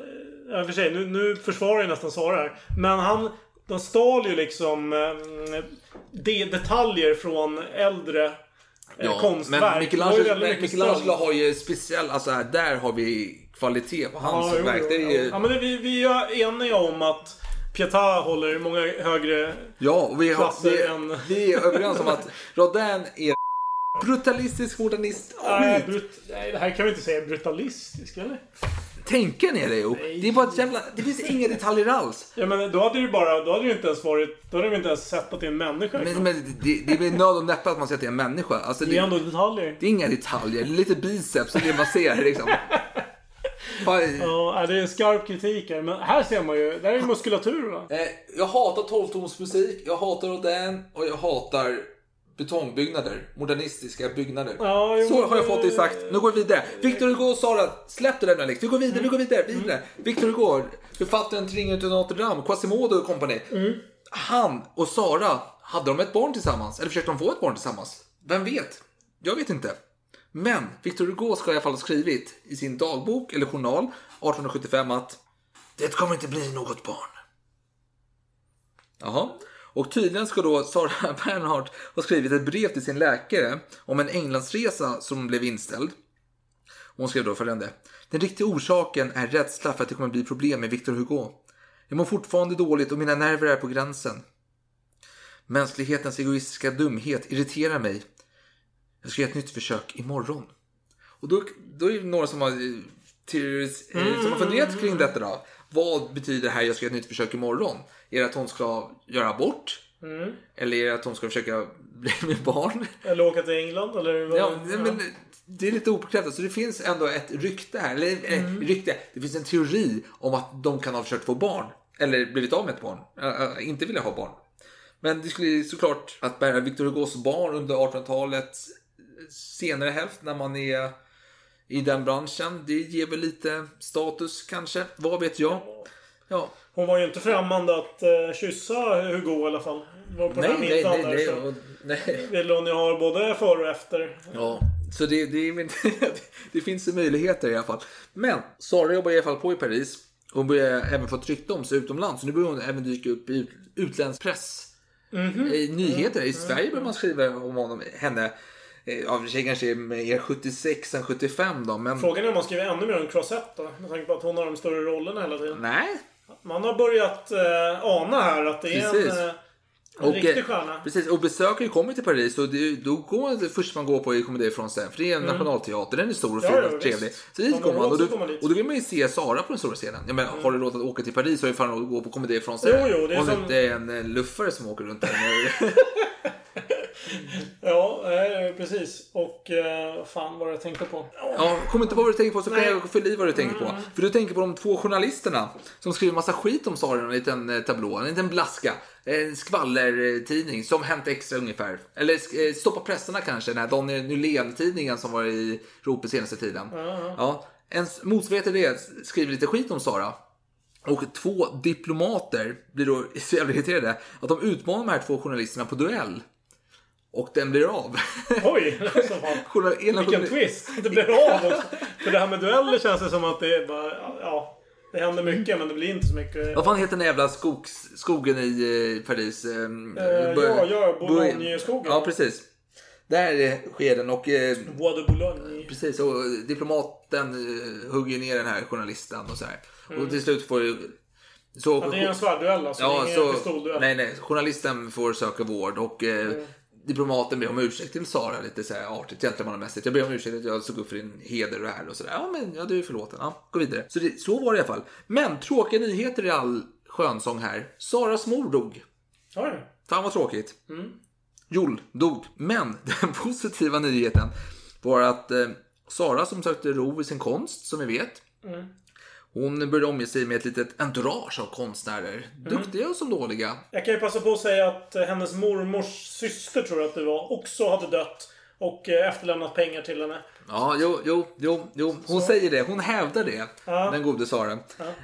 Ja, för sig, nu, nu försvarar jag nästan Sara här. Men han... De stal ju liksom eh, de, detaljer från äldre eh, konstverk. men Michelangelo, men Michelangelo har ju speciell, alltså här, där har vi kvalitet på hans Ja, jo, verk. jo, Det är ju, ja. ja, men det, vi, vi är eniga om att Pietà håller många högre... Ja, och vi, har, klasser vi, än- vi är överens om att Rodin är brutalistisk modernist. Nej, brut, nej, det här kan vi inte säga brutalistisk, eller? Tänker ni det ihop? Det är bara ett jävla... Det finns inga detaljer alls. Ja, men då hade ju bara... Då hade ju inte ens varit... Då hade vi inte ens sett att det är en människa. Men, men det, det blir nöd och näppe att man säger att det är en människa. Alltså, det är ändå detaljer. det är inga detaljer. Det är lite biceps och det man ser liksom. Ja, det är en skarp kritik här. Men här ser man ju... Där är ju muskulatur, va? eh, Jag hatar tolvtonsmusik, jag hatar Rodin och jag hatar betongbyggnader. Modernistiska byggnader. Ja, jo, Så har jag fått det sagt. Nu går vi vidare. Victor Hugo och Sara, släpp det där nu Alex. Vi går vidare, vi går vidare, vidare. Victor Hugo, författaren till Ringen till Notre Dame, Quasimodo och kompani. Han och Sara, hade de ett barn tillsammans? Eller försökte de få ett barn tillsammans? Vem vet? Jag vet inte. Men Victor Hugo ska i alla fall ha skrivit i sin dagbok eller journal 1875 att det kommer inte bli något barn. Jaha. Och tydligen ska då Sara Bernhardt ha skrivit ett brev till sin läkare om en Englandsresa som blev inställd. Hon skrev då följande. Den riktiga orsaken är rädsla för att det kommer bli problem med Victor Hugo. Jag mår fortfarande dåligt och mina nerver är på gränsen. Mänsklighetens egoistiska dumhet irriterar mig. Jag ska göra ett nytt försök imorgon. Och då, då är det några som har, eh, teoris, eh, som har funderat kring detta då. Vad betyder det här jag ska göra ett nytt försök imorgon? Är det att hon ska göra abort? Eller är det att hon ska försöka bli med barn? Eller åka till England, eller... vad- Ja, men det är lite obekräftat. Så det finns ändå ett rykte här. Eller eh, rykte. Det finns en teori om att de kan ha försökt få barn. Eller blivit av med ett barn. Äh, inte vilja ha barn. Men det skulle såklart att bära Victor Hugos barn under 1800-talet senare hälft när man är i den branschen. Det ger väl lite status kanske. Vad vet jag? Ja. Hon var ju inte främmande att uh, kyssa Hugo i alla fall. Var på Nej, den nej, nej, där, nej, och- nej. Ville hon ju ha både före och efter. Ja, så det, det, det finns ju möjligheter i alla fall. Men Sara jobbar i alla fall på i Paris. Hon börjar även få ett rykte om sig utomlands. Så nu börjar hon även dyka upp i ut, utländsk press. I nyheter. I Sverige börjar man skriva om honom, henne. Eh, Ja, för sig kanske är mer 76 än 75 då. Men Frågan är om man skriver ännu mer om Crosette då. Med tanke på att hon har de större rollerna hela tiden. nej. Man har börjat eh, ana här att det är Precis. en, eh, en Och, riktig eh, stjärna. Precis, och besökare kommer till Paris och det, då går det först man går på är Comédie Française. För det är en nationalteater, den är stor och Ja, fin ja, och trevlig. Så dit Har man går man råd och då, man och då vill man ju se Sara på den stora scenen. Jag menar, har du råd att åka till Paris så är det fan råd att gå på Comédie Française. Jo, jo, det är Om det som- inte är en eh, luffare som åker runt där. Ja, eh, precis. Och eh, fan vad jag tänkte på. Ja, kom inte på vad du tänker på så kan Nej. jag fylla i vad du tänker på. För du tänker på de två journalisterna som skriver massa skit om Sara i en liten eh, tablå, en liten blaska. En skvallertidning som Hänt Extra ungefär. Eller Stoppa pressarna kanske, den här Daniel Nylén-tidningen som var i ropet senaste tiden. Ja, en motsvarighet till det skriver lite skit om Sara. Och två diplomater blir då så jävla irriterade att de utmanar de här två journalisterna på duell. Och den blir av. Oj! Så fan. Vilken twist! Det blir av också. För det här med dueller känns det som att det är bara... Ja. Det händer mycket men det blir inte så mycket. Vad fan heter den jävla skogs, skogen i eh, Paris? Eh, ja, ja, Boulogne-skogen. Ja, precis. Där sker den och eh, Bois de Boulogne. precis och diplomaten eh, hugger ner den här journalisten och så här. Och till slut får. Så, Mm. Ja, det är en svärduell alltså. Ja, det är ingen så, pistolduell. nej, nej. Journalisten får söka vård och eh, Mm. Diplomaten ber om ursäkt till Sara lite så här artigt, gentlemannamässigt. Jag ber om ursäkt att jag såg upp för din heder och ära och sådär. Ja, men ja, du är förlåten. Ja, gå vidare. Så, det, så var det i alla fall. Men tråkiga nyheter i all skönsång här. Saras mor dog. Oj. Fan vad tråkigt. Joel dog. Men den positiva nyheten var att eh, Sara som sökte ro i sin konst, som vi vet. Hon började omge sig med ett litet entourage av konstnärer. Duktiga som dåliga. Jag kan ju passa på att säga att eh, hennes mormors syster, tror jag att det var, också hade dött. Och eh, efterlämnat pengar till henne. Ja, jo, jo, jo, jo. Hon säger det. Hon hävdar det. Ja. Den gode Sara.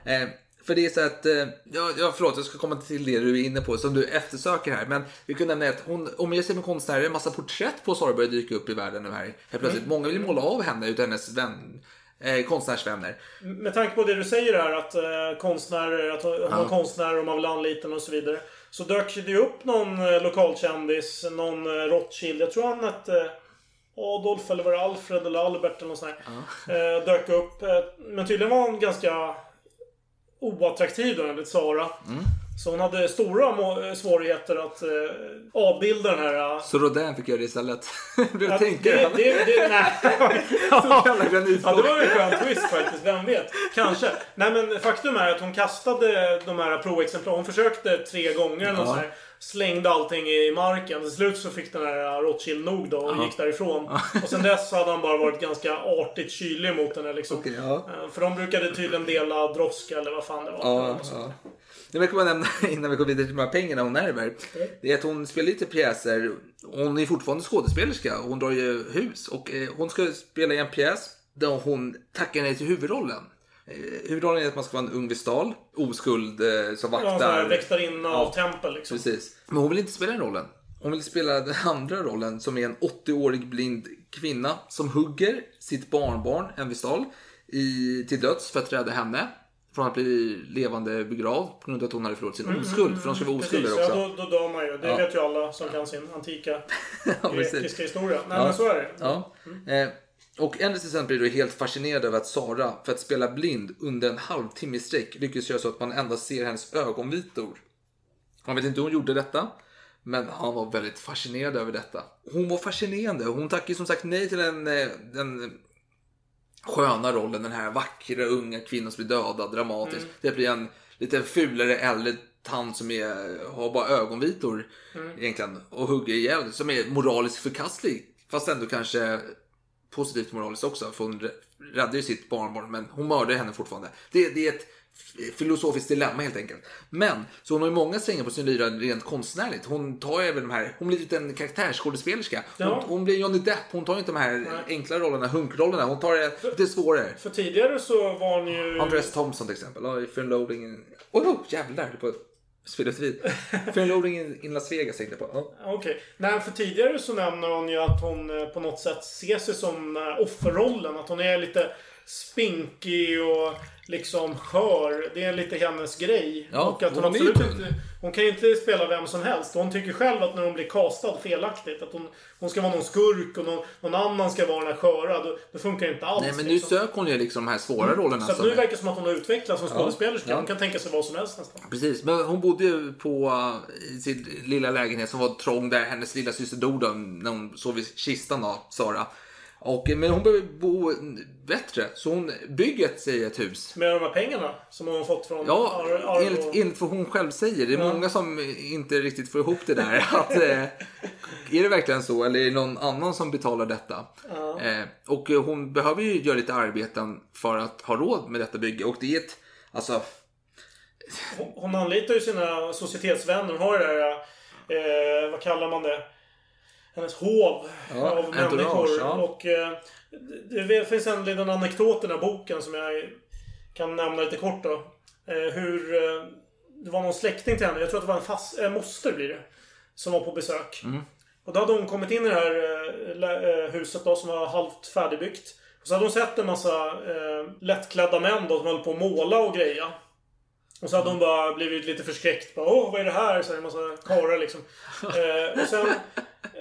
Eh, för det är så att, eh, ja, ja, förlåt, jag ska komma till det du är inne på, som du eftersöker här. Men vi kunde nämna att hon omger sig med konstnärer, en massa porträtt på Sara börjar dyka upp i världen nu här. Helt plötsligt. Mm. Många vill måla av henne utav hennes vän, eh, konstnärsvänner. Med tanke på det du säger här att eh, konstnärer, att hon var konstnär och man vill anlita och så vidare. Så dök det ju upp någon eh, lokalkändis, någon eh, Rothschild. Jag tror han hette eh, Adolf eller var det Alfred eller Albert eller något sånt här. Eh, dök upp. Eh, men tydligen var han ganska oattraktiv då enligt Sara. Så hon hade stora svårigheter att eh, avbilda den här... Så Rodin fick göra det istället. du Ja, tänker det, det, det, nej. Så Ja, det var en skön twist faktiskt. Vem vet? Kanske. Nej, men faktum är att hon kastade de här provexemplaren. Hon försökte tre gånger Ja. sånt här. Slängde allting i marken. Till slut så fick den här Rothschild nog då och gick därifrån. Och sen dess hade han bara varit ganska artigt kylig mot henne liksom. Okej, ja. Eh, För de brukade tydligen dela droska eller vad fan det var. Ja, ja. Det kan bara nämna innan vi går vidare till de här pengarna hon ärver. Det är att hon spelar lite pjäser. Hon är fortfarande skådespelerska hon drar ju hus. Och eh, hon ska spela i en pjäs där hon tackar nej till huvudrollen. Eh, huvudrollen är att man ska vara en ung vestal, oskuld eh, som Ja, vaktar. väktarinna av tempel liksom. Precis. Men hon vill inte spela den rollen. Hon vill spela den andra rollen som är en 80-årig blind kvinna som hugger sitt barnbarn, en vestal, i, till döds för att rädda henne från att bli levande begravd på grund av att hon hade förlorat sin oskuld. För de ska vara oskulder Mm, Precis, också. ja, då, då dör man ju. Det Ja. vet ju alla som kan sin antika Ja, grekiska historia. Nej Ja. men så är det. Ja. Eh, och en recensent blir då helt fascinerad över att Sara, för att spela blind under en halvtimme i sträck, lyckas göra så att man endast ser hennes ögonvitor. Han vet inte hur hon gjorde detta, men han var väldigt fascinerad över detta. Hon var fascinerande. Hon tackade som sagt nej till den, eh, den sköna rollen, den här vackra unga kvinnan som blir dödad dramatiskt. Det blir en lite fulare äldre tant som är, har bara ögonvitor egentligen och hugger ihjäl, som är moraliskt förkastlig. Fast ändå kanske positivt moraliskt också, för hon räddar ju sitt barnbarn, men hon mördar henne fortfarande. Det, det är ett filosofiskt dilemma helt enkelt. Men, så hon har ju många strängar på sin lyra rent konstnärligt. Hon tar ju även de här, hon blir lite en karaktärsskådespelerska. Hon, Ja. hon blir Johnny Depp, hon tar inte de här enkla rollerna, hunkrollerna. Hon tar det lite svårare. För tidigare så var hon ju... Andres Thompson till exempel. Ja, i Fear and Loading in... Oh, jävlar! Det på spelet vid. Fear and Loading in, Las Vegas tänkte jag på. Ja. Okej. Nej, för tidigare så nämner hon ju att hon eh, på något sätt ser sig som eh, offerrollen. Att hon är lite spinkig och liksom skör. Det är lite hennes grej. Ja, och att hon hon absolut inte... Hon kan ju inte spela vem som helst. Hon tycker själv att när hon blir castad felaktigt. Att hon, hon ska vara någon skurk och någon, någon annan ska vara den här sköra. Det, det funkar inte alls. Nej, men nu liksom. söker hon ju liksom de här svåra rollerna. Så att nu verkar det som att hon har utvecklats som skådespelerska. Ja. Hon kan tänka sig vad som helst nästan. Precis, men hon bodde ju på uh, i sin lilla lägenhet som var trång där hennes lilla syster dog då, när hon sov i kistan då, Sara. Och, men hon behöver bo bättre, så hon bygger sig ett hus. Med de här pengarna som hon har fått från Ja, Ar- enligt, enligt vad hon själv säger. Det är Ja. många som inte riktigt får ihop det där. Att, eh, är det verkligen så eller är det någon annan som betalar detta? Ja. Eh, och eh, hon behöver ju göra lite arbeten för att ha råd med detta bygge. Och det är ett, alltså, Hon- Hon anlitar ju sina societetsvänner. Hon har det där, eh, vad kallar man det? Hennes hov Ja, av människor. ja. Och eh, det, finns en liten anekdot i den här boken som jag kan nämna lite kort då. Eh, hur eh, det var någon släkting till henne. Jag tror att det var en fast, eh, moster blir det. Som var på besök. Mm. Och då hade hon kommit in i det här huset då som var halvt färdigbyggt. Och så hade hon sett en massa lättklädda män då som höll på att måla och greja. Och så hade hon bara blivit lite förskräckt. Bara, Åh, vad är det här? Så här, en massa karlar liksom. Eh, och sen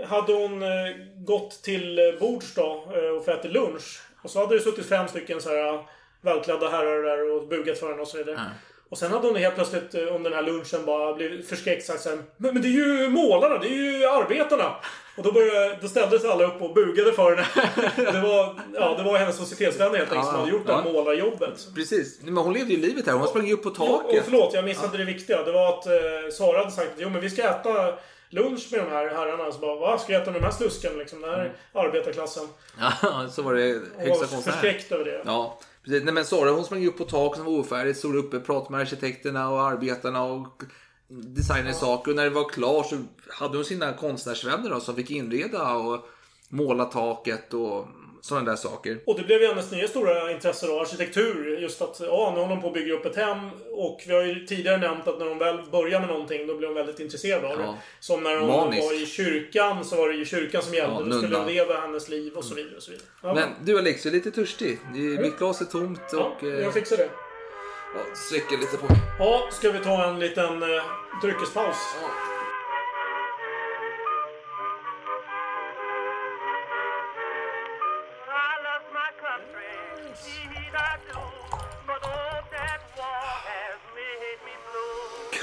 hade hon eh, gått till eh, bords då eh, och fått äta lunch. Och så hade det suttit fem stycken så här välklädda herrar där och bugat för henne och så vidare. Och sen hade hon helt plötsligt under den här lunchen bara blivit förskräckt sagt sen men, men det är ju målarna, det är ju arbetarna! Och då, började, då ställde sig alla upp och bugade för henne. det, var, ja, det var hennes societetsvänner helt enkelt som Ja, hade gjort det ja. målarjobbet. precis. Men hon levde ju livet här. Hon sprang ju upp på Och taket. förlåt, jag missade det viktiga. Det var att eh, Sara hade sagt att jo, men vi ska äta lunch med de här herrarna. Så bara, vad ska jag äta med de här sluskarna liksom? Den här arbetarklassen. Ja, så var det Och högsta konstnär. förskräckt över det. Ja, precis. Nej, men Sara hon sprang upp på tak som var ofärdigt, stod uppe, pratade med arkitekterna och arbetarna och designade saker. Och när det var klart så hade hon sina konstnärsvänner då, som fick inreda och måla taket och sådana där saker. Och det blev ju hennes nya stora intresse då, arkitektur. Just att, ja, nu håller hon på att bygga upp ett hem. Och vi har ju tidigare nämnt att när hon väl börjar med någonting, då blir hon väldigt intresserad av det. Ja. Som när hon Manisk. var i kyrkan, så var det ju kyrkan som gällde. Ja, då skulle leva hennes liv och så vidare. Och så vidare. Ja, Men du Alex, jag är lite törstig. Det- Mitt glas är tomt ja, och... eh, jag fixar det. ja, lite på. Ja, ska vi ta en liten eh, dryckespaus?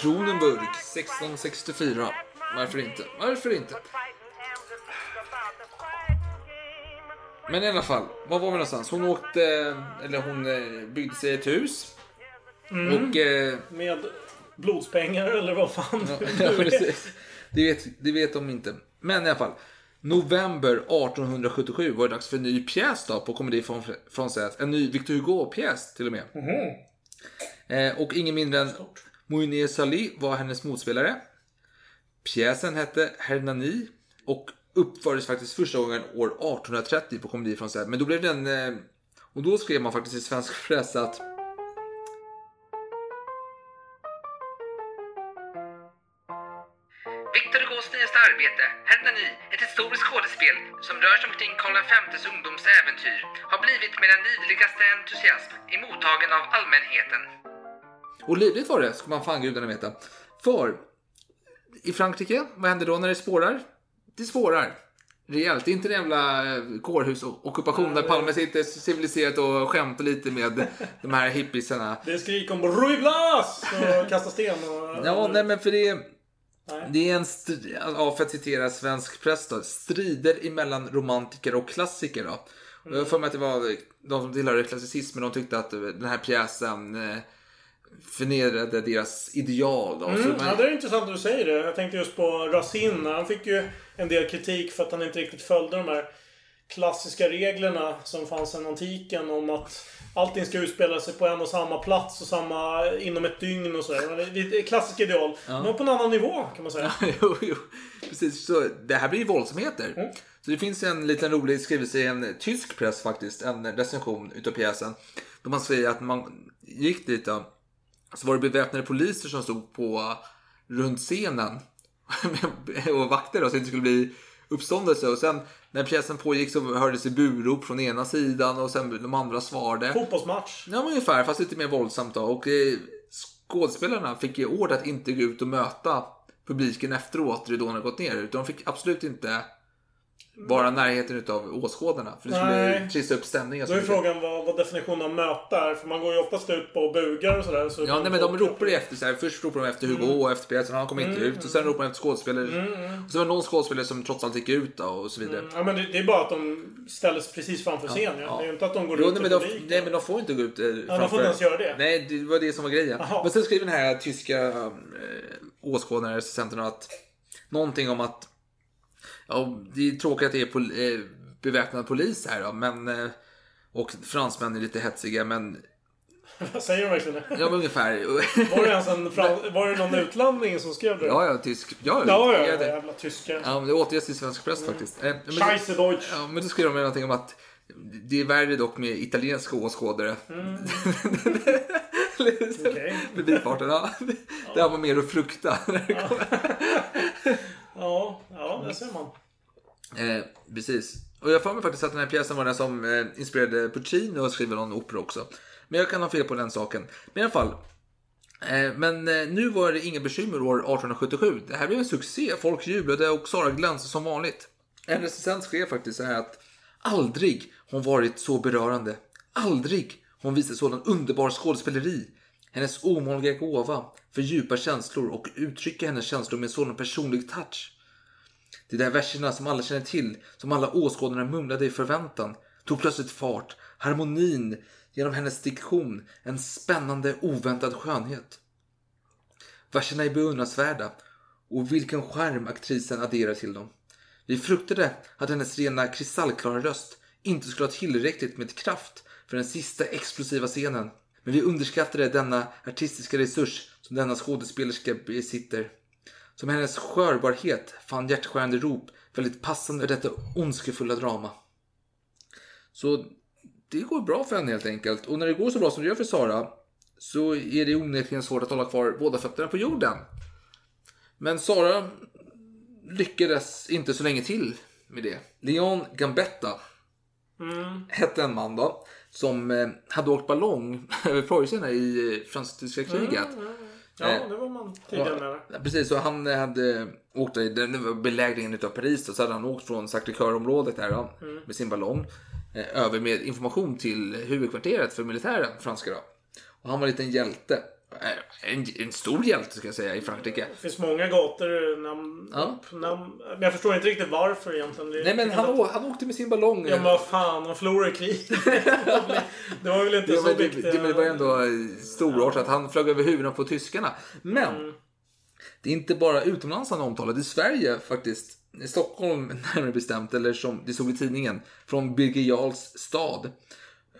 Kronenburg 1664. Varför inte? Varför inte? Men i alla fall, var var vi någonstans? Hon åkte, eller hon eh, byggde sig ett hus. Och... Eh, Med blodspengar eller vad fan ja, precis. Det vet, det vet de inte. Men i alla fall. November 1877 var det dags för en ny pjäs då på Comedy Française. En ny Victor Hugo-pjäs till och med. Eh, och ingen mindre än Mounier Sally var hennes motspelare. Pjäsen hette Hernani och uppfördes faktiskt första gången år 1830 på Komedi från Men då blev den... Eh, och då skrev man faktiskt i svensk press att Victor Hugos nyaste arbete, Hernani, ett historiskt skådespel som rör sig omkring Karl Vs ungdomsäventyr, har blivit med den livligaste entusiasm emottagen av allmänheten. Och livligt var det, ska man fan gudarna veta. För i Frankrike, vad händer då när det spårar? Det spårar. Rejält. Det är inte en jävla eh, kårhusockupation där Palme sitter civiliserat och skämtar lite med de här hippisarna. Det skrik om Rui Blas! Och kasta sten och... Ja, nej men för det... Nej. Det är en, ja, för att citera svensk press då, strider emellan romantiker och klassiker då. Och jag har för mig att det var de som tillhörde klassicismen, de tyckte att den här pjäsen eh, förnedrade deras ideal. Då. Så Mm, man- ja, det är intressant att du säger det. Jag tänkte just på Racine. Han fick ju en del kritik för att han inte riktigt följde de här klassiska reglerna som fanns sedan antiken om att allting ska utspela sig på en och samma plats och samma inom ett dygn och sådär. Klassiskt ideal. Men på en annan nivå kan man säga. jo, jo, precis. Så det här blir ju våldsamheter. Mm. Så det finns en liten rolig skrivelse i en tysk press faktiskt, en recension utav pjäsen. Då man säger att man gick dit då, så var det beväpnade poliser som stod på runt scenen och vakter då, så det inte skulle bli uppståndelse. Och sen när pjäsen pågick så hördes det burop från ena sidan och sen de andra svarade. Fotbollsmatch. Ja, men ungefär, fast lite mer våldsamt då. Och eh, skådespelarna fick ju order att inte gå ut och möta publiken efteråt, ridån hade gått ner. Utan de fick absolut inte vara närheten utav åskådarna. För det skulle trissa upp stämningen. Då är frågan vad, vad definitionen av möta är. För man går ju oftast ut på bugar och sådär. Så Ja, nej, men de ropar ju efter så här. Först ropar de efter Hugo Mm. och efter pjäsen, han kom inte ut. Och sen ropar de efter skådespelare. Och så var det någon skådespelare som trots allt gick ut då, och så vidare. Ja, men det, det är bara att de ställs precis framför scenen. Ja. Det är ju inte att de går Jo, ut nej, men de, nej, men de får inte gå ut eh, Ja, de får inte ens göra det. Nej, det var det som var grejen. Jaha. Men sen skriver den här tyska eh, åskådaren, recensenten, att någonting om att ja, det är tråkigt att det är pol, eh, beväpnad polis här då, men eh, och fransmän är lite hetsiga, men Säger de verkligen det? ja, men ungefär. Var det ens en fran... Var det någon utlandning som skrev det? ja, ja, tysk. Ja, ja, ja, ja, jävla tyskar. Ja, men det återges i svensk press faktiskt. Eh, men- Scheisse Deutsch. Ja, men då skriver de någonting om att det är värre dock med italienska åskådare. Mm. Förbifarten, ja. Det här var mer att frukta. kom. Ja, ja, det ser man. Eh, precis. Och jag får mig faktiskt att den här pjäsen var den som eh, inspirerade Puccini att skriva någon opera också. Men jag kan ha fel på den saken. Men i alla fall. Eh, men eh, nu var det inga bekymmer år 1877. Det här blev en succé. Folk jublade och Sara glänste som vanligt. En recensent skrev faktiskt så här att aldrig har hon varit så berörande. Aldrig har hon visat sådan underbar skådespeleri. Hennes omåliga gåva för djupa känslor och uttrycka hennes känslor med sådan personlig touch. De där verserna som alla känner till, som alla åskådarna mumlade i förväntan, tog plötsligt fart. Harmonin genom hennes diktion, en spännande oväntad skönhet. Verserna är beundransvärda Och vilken skärm aktrisen adderar till dem. Vi fruktade att hennes rena kristallklara röst inte skulle ha tillräckligt med kraft för den sista explosiva scenen. Men vi underskattade denna artistiska resurs som denna skådespelerska besitter. Som hennes skörbarhet fann hjärtskärande rop väldigt passande i detta ondskefulla drama. Så det går bra för henne helt enkelt. Och när det går så bra som det gör för Sara så är det onekligen svårt att hålla kvar båda fötterna på jorden. Men Sara lyckades inte så länge till med det. Leon Gambetta hette en man då som eh, hade åkt ballong över Preussen i eh, fransk-tyska kriget. Ja, det var man tidigare med. Precis, så han hade åkt i belägringen utav Paris då, så hade han åkt från Sacré-Cœur-området där då, med sin ballong eh, över med information till huvudkvarteret för militären, franska då. Och han var en liten hjälte. Eh, En, en stor hjälte ska jag säga i Frankrike. Det finns många gator, namn, Ja. upp, namn. Men jag förstår inte riktigt varför egentligen. Det- Nej men han, å, han åkte med sin ballong. Ja men vad fan, han förlorade kriget. det var väl inte Ja, så men det, viktigt. det, det var ändå eh, storartat. Han flög över huvudena på tyskarna. Men Mm. det är inte bara utomlands han är omtalad. I Sverige faktiskt. I Stockholm närmare bestämt. Eller som det stod i tidningen. Från Birger Jarls stad.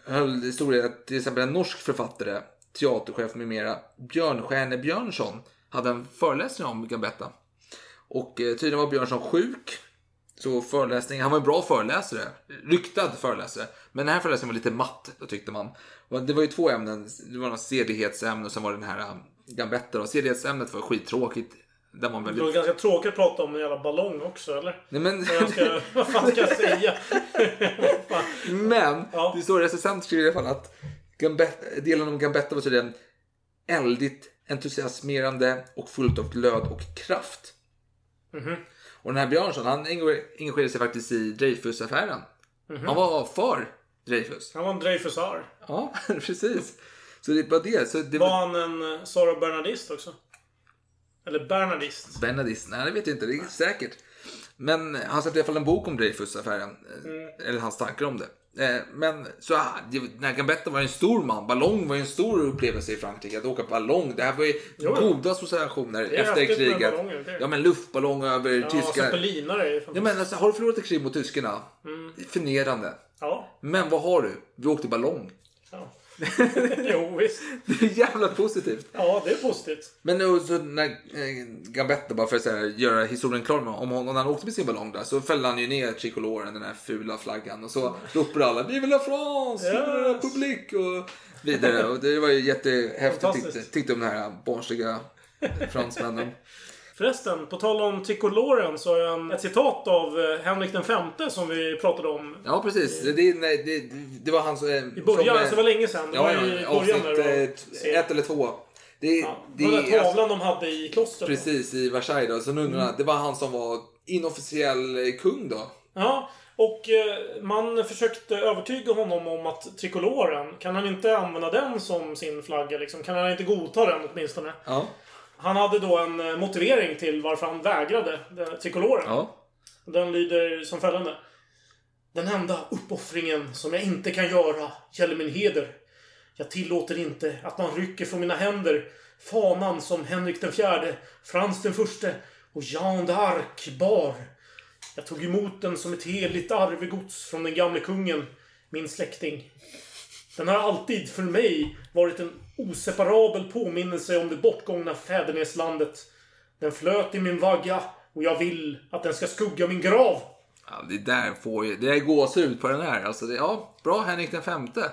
Höll det det att till exempel en norsk författare, teaterchef med mera, Björnstjerne Björnsson, hade en föreläsning om Gambetta. Och eh, tydligen var Björnsson sjuk. Så föreläsningen, han var en bra föreläsare. Ryktad föreläsare. Men den här föreläsningen var lite matt, då tyckte man. Och det var ju två ämnen. Det var något sedighetsämne och sen var det den här um, Gambetta. Och sedighetsämnet var skittråkigt. Där man Det var väldigt... ganska tråkigt att prata om en jävla ballong också eller? Nej, men... Vad, ska, vad fan ska jag säga? Men Ja. det står recensent skriver i alla fall att Gambetta, delen om Gambetta var tydligen eldigt, entusiasmerande och fullt av glöd och kraft. Mhm. Och den här Björnsson, han engager- engagerade sig faktiskt i Dreyfusaffären. Mhm. Han var för Dreyfus. Han var en Dreyfusar. Ja, precis. Så det var det. Så det Var han en eh, Sara Bernadist också? Eller Bernadist? Bernadist? Nej, det vet jag inte. Det är säkert. Men han satte i alla fall en bok om Dreyfusaffären. Mm. Eller hans tankar om det. Eh, Men så ah, här Gambetta var en stor man. Ballong var en stor upplevelse i Frankrike. Att åka ballong. Det här var ju Jo, goda associationer efter kriget. ballonger. Ja men luftballong över Ja, tyska... zeppelinare är ju Ja men alltså, har du förlorat ett krig mot tyskarna? Mm. Förnedrande. Ja. Men vad har du? Vi åkte ballong. jo, visst. Det är jävla positivt. Ja, det är positivt. Men nu så när eh, Gambetta, bara för att här, göra historien klar med om honom, när han åkte med sin ballong där så fällde han ju ner tricoloren, den här fula flaggan och så ropade alla Vive la France! Vive la Yes. Republik! Och vidare. Och det var ju jättehäftigt tyckte, tyckte de här barnsliga fransmännen. Förresten, på tal om tricoloren så har jag en, ett citat av eh, Henrik den femte som vi pratade om Ja precis, det, det, det, det var hans... eh, i början. som, eh, alltså det var länge sedan. Det Ja, var ja, i början avsnitt när det eh, var t- ett eller två. Det, Ja, det, den där alltså- tavlan de hade i klostret. Precis, i Versailles då. Så nu undrar jag, det var han som var inofficiell kung då? Ja, och man försökte övertyga honom om att trikoloren, kan han inte använda den som sin flagga liksom? Kan han inte godta den åtminstone? Ja. Han hade då en eh, motivering till varför han vägrade trikoloren. Ja. Den lyder som följande. Den enda uppoffringen som jag inte kan göra gäller min heder. Jag tillåter inte att man rycker från mina händer fanan som Henrik den fjärde, Frans den förste och Jean d'Arc bar. Jag tog emot den som ett heligt arvegods från den gamle kungen, min släkting. Den har alltid för mig varit en oseparabel påminnelse om det bortgångna fäderneslandet. Den flöt i min vagga och jag vill att den ska skugga min grav. ja, det där får ju... Det där är gåshud på den här. Alltså, det, ja, bra Henrik den femte.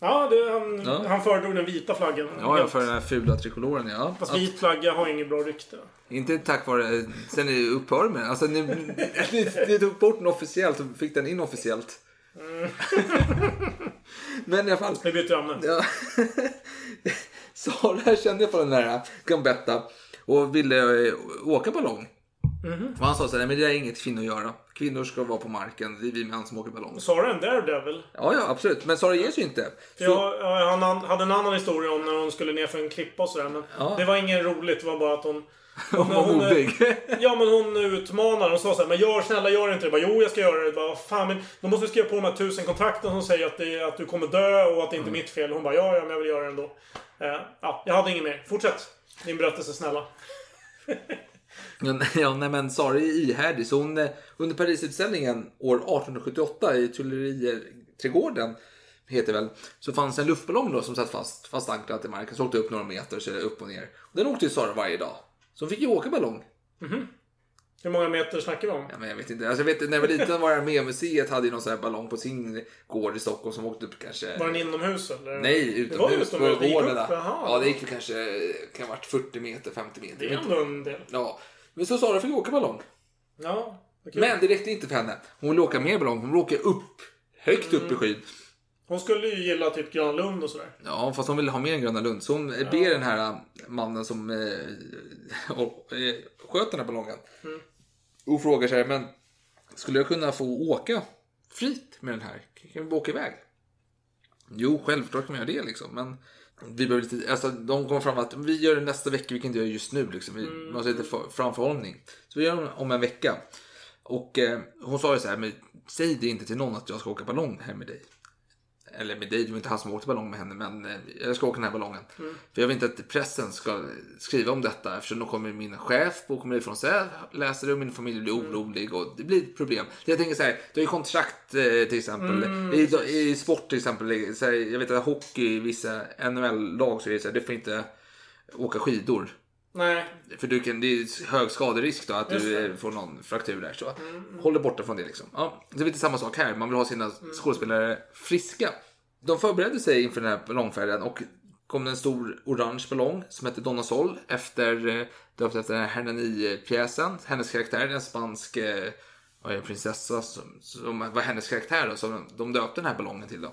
Ja, det, han, Ja. han föredrog den vita flaggan. Ja, ja, för den här fula trikoloren, ja. Fast vit flagga har inget bra rykte. inte tack vare... Sen ni upphörde med. Alltså, ni, ni, ni tog bort den officiellt och fick den inofficiellt. Men i alla fall. Vi byter ämne. Ja. Sara kände på den där Gambetta och ville eh, åka ballong. Och han sa så här, "Nej, men det är inget kvinnor att göra. Kvinnor ska vara på marken, det är vi män som åker ballong. Sara en daredevil. Ja, ja, absolut. Men Sara ger sig ju inte. Så, jag han hade en annan historia om när hon skulle ner för en klippa och sådär. Men Ja. det var ingen roligt. Det var bara att hon... hon var modig. Ja men hon utmanade och sa såhär, men gör snälla gör inte det. Jag bara, jo jag ska göra det. Jag bara, fan men då måste skriva på de här tusen kontrakten som säger att, det, att du kommer dö och att det inte är mitt fel. Hon bara, ja ja men jag vill göra det ändå. Eh, ja, jag hade inget mer. Fortsätt din berättelse snälla. Ja, nej, men Sara är ihärdig. Så hon, eh, under Parisutställningen år 1878 i Tulleriträdgården heter väl, så fanns en luftballong då som satt fast, fast ankrad till marken. Så åkte upp några meter så upp och ner. Och den åkte ju Sara varje dag. Så hon fick ju åka ballong. Hur många meter snackar vi om? Ja, men jag vet inte. Alltså, jag vet, när jag var liten var Armémuseet hade ju någon sån här ballong på sin gård i Stockholm som åkte upp kanske... Var den inomhus eller? Nej, Det var utomhus på utomhus, gården. där. Ja, det gick väl kanske kan varit 40 meter, 50 meter. Det är ändå en del. Ja, men så Sara fick åka ballong. Ja, kul. Men det räckte inte för henne. Hon ville åka mer ballong. Hon ville åka upp. Högt upp i Mm. skyn. Hon skulle ju gilla typ Gröna Lund och sådär. Ja, fast hon ville ha mer än Gröna Lund. Så hon eh, ber den här mannen som eh, eh, sköt den här ballongen. Mm. Och frågar sig, men skulle jag kunna få åka fritt med den här? Kan vi åka iväg? Jo, självklart kan man göra det liksom. Men vi behöver lite, alltså, de kommer fram att vi gör det nästa vecka, vi kan inte göra det just nu. Liksom. Vi Mm. måste ha lite för- framförhållning. Så vi gör det om en vecka. Och eh, hon sa ju så här, men säg det inte till någon att jag ska åka ballong här med dig. Eller med dig, det var inte han som åkte ballong med henne, men eh, jag ska åka den här ballongen. Mm. För jag vill inte att pressen ska skriva om detta eftersom då kommer min chef och kommer ifrån sig, läser det och min familj blir Mm. orolig och det blir ett problem. Jag tänker så här, du har ju kontrakt eh, till exempel. Mm, I, I sport till exempel, så här, jag vet att hockey i vissa NHL-lag så är det så här, du får inte åka skidor. Nej. För du kan, det är hög skaderisk då att Just du det. eh, får någon fraktur där. Så Mm. håll dig borta från det liksom. Ja, det är lite samma sak här. Man vill ha sina skådespelare friska. De förberedde sig inför den här ballongfärden och kom det en stor orange ballong som hette Donna Sol efter, eh, döpt efter den här Hernani-pjäsen. Hennes karaktär, en spansk eh, det, prinsessa som, som var hennes karaktär då, som de döpte den här ballongen till då.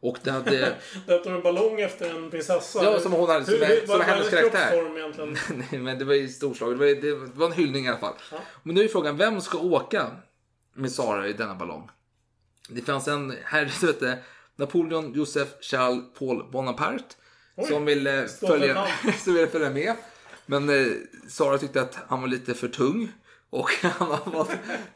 Och det hade... Döpte de en ballong efter en prinsessa? Ja, som hon hade, som Hur- hur- som var hennes karaktär. egentligen? Nej, men det var ju storslaget. Det var, det var en hyllning i alla fall. Men nu är frågan, vem ska åka med Sara i denna ballong? Det fanns en herre som hette Napoleon Joseph Charles Paul Bonaparte. Oj, som, ville för följa, som ville följa med. Men eh, Sara tyckte att han var lite för tung. Och han var, var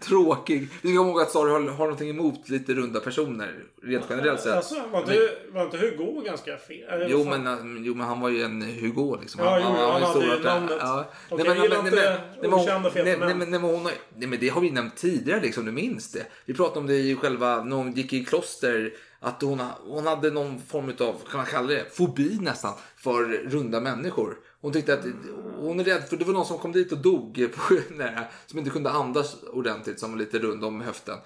tråkig. Vi ska komma ihåg att Sara har, har någonting emot lite runda personer. Rent generellt sett. Alltså, var inte, var inte Hugo ganska fel? Jo men, jo men han var ju en Hugo liksom. Ja, jo, han var hade ju namnet. Ja. Okej, Nej, men- nej, men- okända feta män. nej, men hon har- nej men det har vi nämnt tidigare liksom, du minns det. Vi pratade om det i själva, när hon gick i kloster. Att hon, hon hade någon form av, kan man kalla det, fobi nästan. För runda människor. Hon tyckte att, hon är rädd för det var någon som kom dit och dog. På, nej, som inte kunde andas ordentligt, som var lite rund om höften.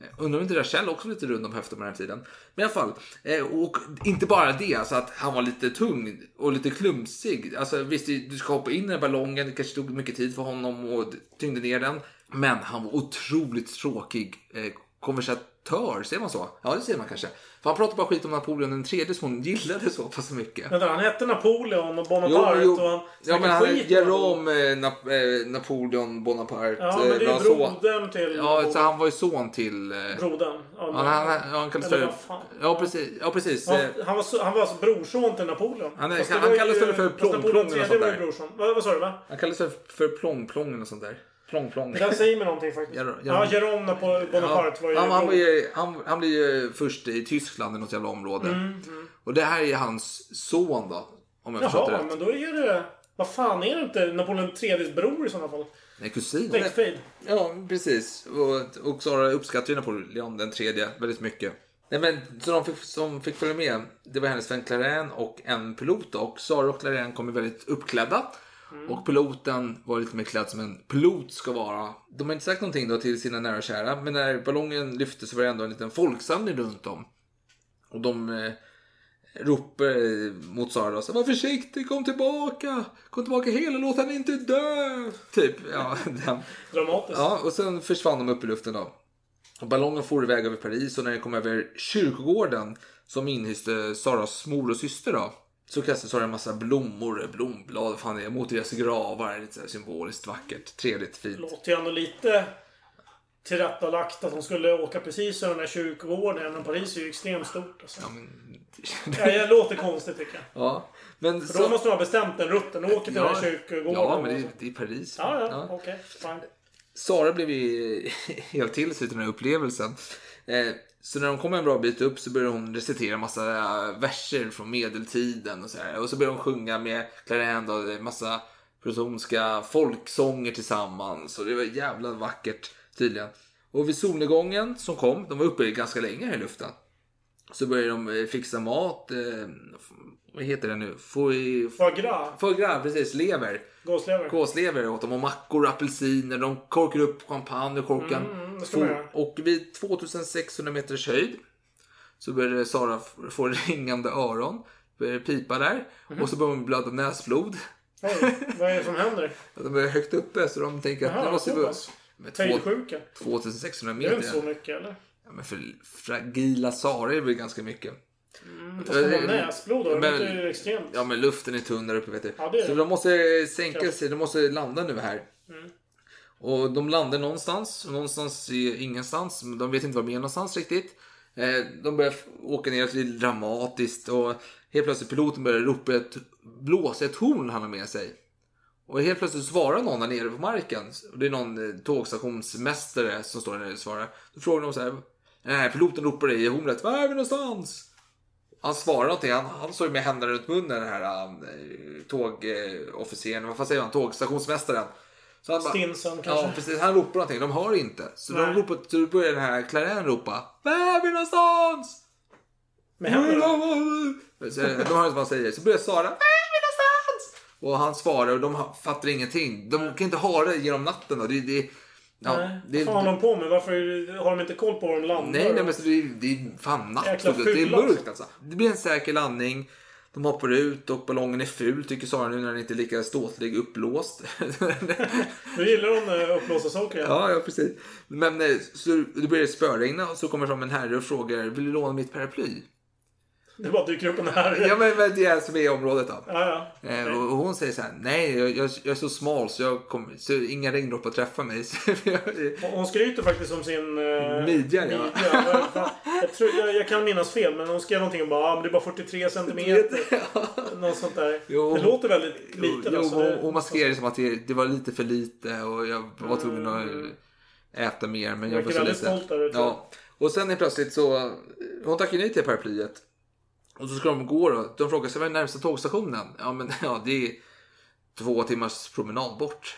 Eh, undrar om inte Rachel också var lite rund om höften på den här tiden. Men i alla fall. Eh, och inte bara det, alltså att han var lite tung och lite klumsig. Alltså visst, du ska hoppa in i den här ballongen. Det kanske tog mycket tid för honom och tyngde ner den. Men han var otroligt tråkig eh, konversatör, säger man så? Ja, det säger man kanske. För han pratade bara skit om Napoleon den tredje som hon gillade så pass mycket. Vänta, han hette Napoleon och Bonaparte och han Ja, men han. Jerome eh, Nap- eh, Napoleon Bonaparte. Ja, men det är eh, ju brodern till... Ja, så han var ju son till... eh, Brodern. Ja, Ja, han, han, han kallas Eller för... Ja, precis. Ja, precis. Han, Eh, han, var, han var alltså brorson till Napoleon. Han han ju- kallas väl för plång eller sånt där. brorson. Vad, vad sa du va? Han kallas för, för plång-plång eller sånt där. Plång-plång. Det där säger mig någonting faktiskt. Jer- Ja, Jerome Napo- Bonaparte var ju... han, han, ju, han, han blir ju först i Tyskland i något jävla område. Mm, Och det här är hans son då. Om jag förstått det Jaha, rätt. men då är det... Vad fan, är det inte Napoleon IIIs bror i sådana fall? Nej, kusin. Släktfrid. Ja, precis. Och, och Sara uppskattar ju Napoleon den tredje väldigt mycket. Nej, men, så de fick, som fick följa med, det var hennes vän Claren och en pilot. Och Sara och Claren kom ju väldigt uppklädda. Och piloten var lite mer klädd som en pilot ska vara. De har inte sagt någonting då till sina nära och kära. Men när ballongen lyfte så var det ändå en liten folksamling runt om. Och de eh, ropar mot Sara. Så, Var försiktig, kom tillbaka! Kom tillbaka hela, låt henne inte dö! Typ, ja. Den. Dramatiskt. Ja, och sen försvann de upp i luften då. Och ballongen for iväg över Paris och när den kom över kyrkogården som inhyste Saras mor och syster då. Så kastade Sara en massa blommor, blomblad, fan det är, mot deras gravar. Lite så här symboliskt vackert, trevligt, fint. låter ju ändå lite tillrättalagt att de skulle åka precis över den här kyrkogården. Även om Paris är ju extremt stort. Alltså. Ja, men... Ja, det låter konstigt tycker jag. ja, men För då måste de ha bestämt den rutten. Åker till den här kyrkogården. Ja, men det, och är- så. det är Paris. Ja, ja, Ja. okej. fine. Sara blev ju helt till sig i den här upplevelsen. Eh, så när de kom en bra bit upp så började hon recitera massa verser från medeltiden och så här. Och så började hon sjunga med Clarin och en massa protonska folksånger tillsammans. Och det var jävla vackert tydligen. Och vid solnedgången som kom, de var uppe ganska länge här i luften. Så började de eh, fixa mat. Eh, vad heter det nu? Foie gras. precis. Lever. Gåslever. Gåslever åt dem och mackor och apelsiner. De korkar upp champagne ur korken. Mm, det ska man Få- göra. och vid 2600 meters höjd så började Sara få ringande öron. Började pipa där. Mhm. Och så började hon blöda näsblod. Oj, vad är det som händer? De är högt uppe så de tänker att det måste vara Höjdsjuka. 2600 Det är meter. inte så mycket eller? Ja, men för fragila Sara är det väl ganska mycket. Mm, fast de har näsblod då, det Men- låter ju extremt. Ja men luften är tunn där uppe vet du. Ja, det är så det. de måste sänka sig, de måste landa nu här. Mm. Och de landar någonstans, någonstans i ingenstans. men De vet inte var de är någonstans riktigt. Eh, De börjar åka ner, det blir dramatiskt och helt plötsligt piloten börjar ropa ett, blåsa ett horn han har med sig. Och helt plötsligt svarar någon där nere på marken. Och det är någon eh, tågstationsmästare som står där nere och svarar. Då frågar de så här. Nej, piloten ropar i hornet. Var är vi någonstans? Han svarar någonting. Han, han står ju med händerna runt munnen den här um, tågofficeren. Vad säger man? Tågstationsmästaren. Så han bara- Stinsen kanske? Ja, precis. Han ropar någonting. De hör inte. Så, de ropar, då börjar den här Clarin ropa. Var är vi någonstans? Med händerna? Så, de hör inte vad han säger. Så börjar Sara. Var är vi någonstans? Och han svarar och de fattar ingenting. De kan inte höra genom natten. Då. Det, det, ja, Nej, det, vad fan håller de på med? Varför har de inte koll på var de landar? Nej, nej men så det, är- det är fan natt. Jäkla Det är mörkt alltså. Det blir en säker landning. De hoppar ut och ballongen är ful tycker Sara nu när den inte är lika ståtlig uppblåst. Du gillar de eh, uppblåsta saker? ja, ja precis. Men eh, så det börjar spöregna och så kommer fram en herre och frågar vill du låna mitt paraply? Det bara dyker upp en här. Ja men, men det är som är i området då. Ja, ja. Eh, och och hon säger så här, nej jag, jag, jag är så smal så, jag kommer, så inga regndroppar träffar mig. Jag- Hon skryter faktiskt om sin... Uh, Midja, ja. Jag, tror, jag, jag kan minnas fel, men hon skrev någonting om bara, ah, men det är bara 43 centimeter. Något sånt där. Jo. det låter väldigt litet. Jo, alltså. hon, hon maskerade det som att det, det var lite för lite och jag var tvungen att äta mer. Men jag Verkar var så ledsen. stolt jag. Ja. Och sen är plötsligt så, hon tackar nej till paraplyet. Och så ska de gå då. De frågar sig vad är närmsta tågstationen? Ja men ja, det är två timmars promenad bort.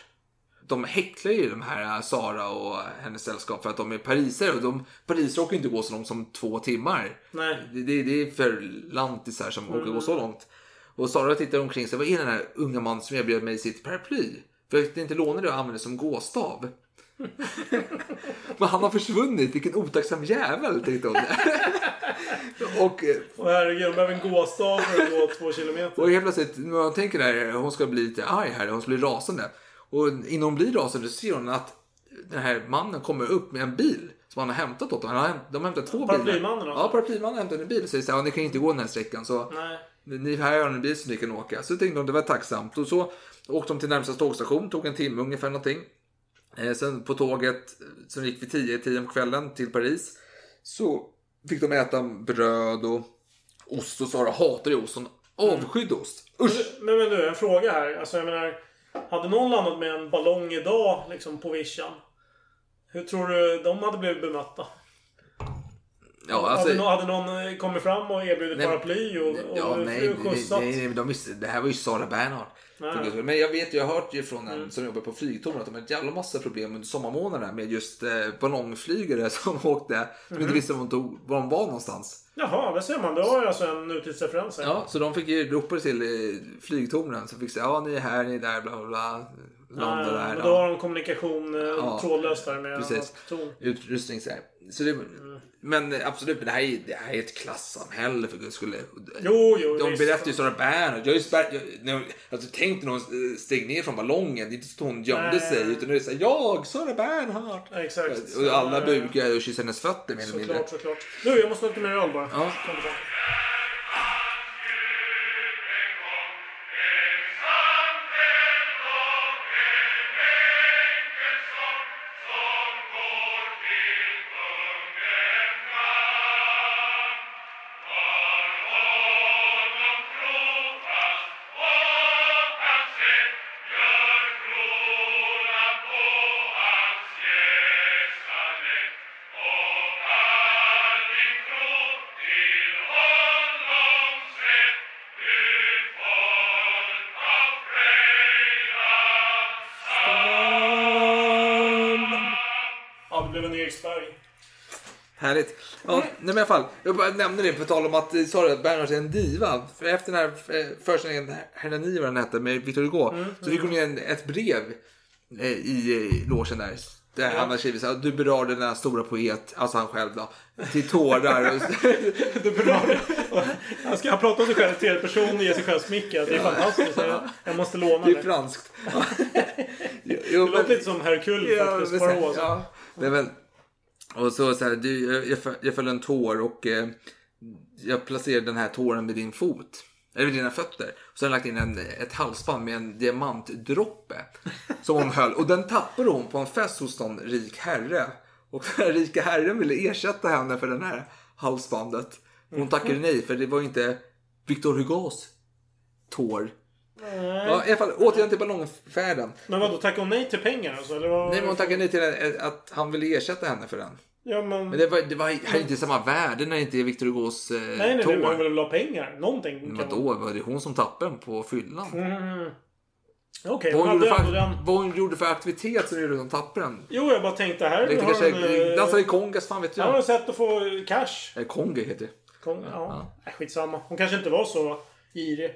De häcklar ju de här Sara och hennes sällskap för att de är parisare. Och de, Paris åker inte gå så långt som två timmar. Nej. Det, det, det är för lantisar som åker gå så långt. Och Sara tittar omkring sig. Vad är den här unga mannen som erbjöd mig sitt paraply? För jag inte låna det och använda det som gåstav. Men han har försvunnit. Vilken otacksam jävel, tänkte hon. och, eh, Och herregud, de behöver en gåstav för att gå två kilometer. och helt plötsligt, när man tänker där, hon ska bli lite arg här. Hon ska bli rasande. Och innan hon blir rasande så ser hon att den här mannen kommer upp med en bil som han har hämtat åt dem. Han har, de har hämtat två bilar. Paraplymannen? Ja, paraplymannen hämtat en bil och säger så här, "Ja, ni kan inte gå den här sträckan. Så Nej. ni här har en bil som ni kan åka. Så tänkte de det var tacksamt. Och så åkte de till närmsta tågstation. Tog en timme ungefär någonting. Eh, sen på tåget eh, som gick vid 10, 10 på kvällen till Paris. Så fick de äta bröd och ost. Och Sara hatar ju ost. Hon avskydde ost. Usch! Men, men du, en fråga här. Alltså jag menar, hade någon landat med en ballong idag liksom på vischan? Hur tror du de hade blivit bemötta? Ja, alltså, hade, någon, hade någon eh, kommit fram och erbjudit Nej, paraply och, och Ja, nej, skjutsat? nej, nej, de visste, det här var ju Sara Bernhardt. Nej. Men jag vet, jag har hört ju från en Mm. som jobbar på flygtorn att de har en jävla massa problem under sommarmånaderna med just eh, ballongflygare som åkte, som inte Mhm. visste var de, tog, var de var någonstans. Jaha, det ser man. Det har ju alltså en nutidsreferens. Ja, så de fick ju ropa till eh, flygtornen. Så fick säga, ja ni är här, ni är där, bla bla bla. Där. men ja. då har de kommunikation eh, Ja. trådlöst där med Precis. Utrustning så här. Så det, Men eh, absolut, men det här, är, det här är ett klassamhälle för guds skull. Jo, jo, De visst. berättar ju Sara Bernhardt. Jag, jag, när, alltså, tänk när hon steg ner från ballongen. Det är inte så hon gömde Nej. sig. Utan det är såhär, jag, Sara Bernhardt. Exakt. Och alla Ja, bukar och kysser hennes fötter mer eller mindre. Såklart, såklart. Du, jag måste ha lite mer öl bara. Ja. Härligt. Ja, nej men i alla fall. Jag bara nämnde det på tal om att eh, sa att Bernhardt är en diva. För efter den här eh, föreställningen, Hernani vad den hette, med Victor Hugo. Så fick hon en, ett brev eh, i eh, logen där. Där han har skrivit så här, du berörde denna stora poet, alltså han själv då, till tårar. Du berörde. Han ska han prata om sig själv i tredje person och ge sig själv smicker. Det är fantastiskt. Jag, jag måste låna det är det. franskt. Jo, Det låter lite som Hercule faktiskt. men ja. Nej, men, och så, så här, du, jag, jag, föll- en tår och eh, jag placerade den här tåren vid din fot. Eller vid dina fötter. Och så har jag lagt in en, ett halsband med en diamantdroppe. Som hon höll. Och den tappade hon på en fest hos någon rik herre. Och den här rika herren ville ersätta henne för det här halsbandet. Hon tackade nej för det var ju inte Victor Hugos tår. Ja, i alla fall återigen till ballongfärden. Men vadå, tackade hon nej till pengar alltså? Eller vad? Nej, men hon tackade nej till en- att han ville ersätta henne för den. Ja, men... Men det var, det var hade inte samma värde när det inte är Victor Hugos eh, Nej, nej, nej, tår. men hon vill ha pengar. Någonting. Men vadå, var det hon som tappade den på fyllan? Mm. Okej, Vad, hon hon hade gjorde ändå för, den. vad hon gjorde för aktivitet som gjorde att hon tappade den? Jo, jag bara tänkte här Jag har kanske hon... eh, dansade i kongas, fan vet Här har hon jag. sätt att få cash. Eh, Konga heter det. Kom, ja. Nej, skitsamma. Hon kanske inte var så girig.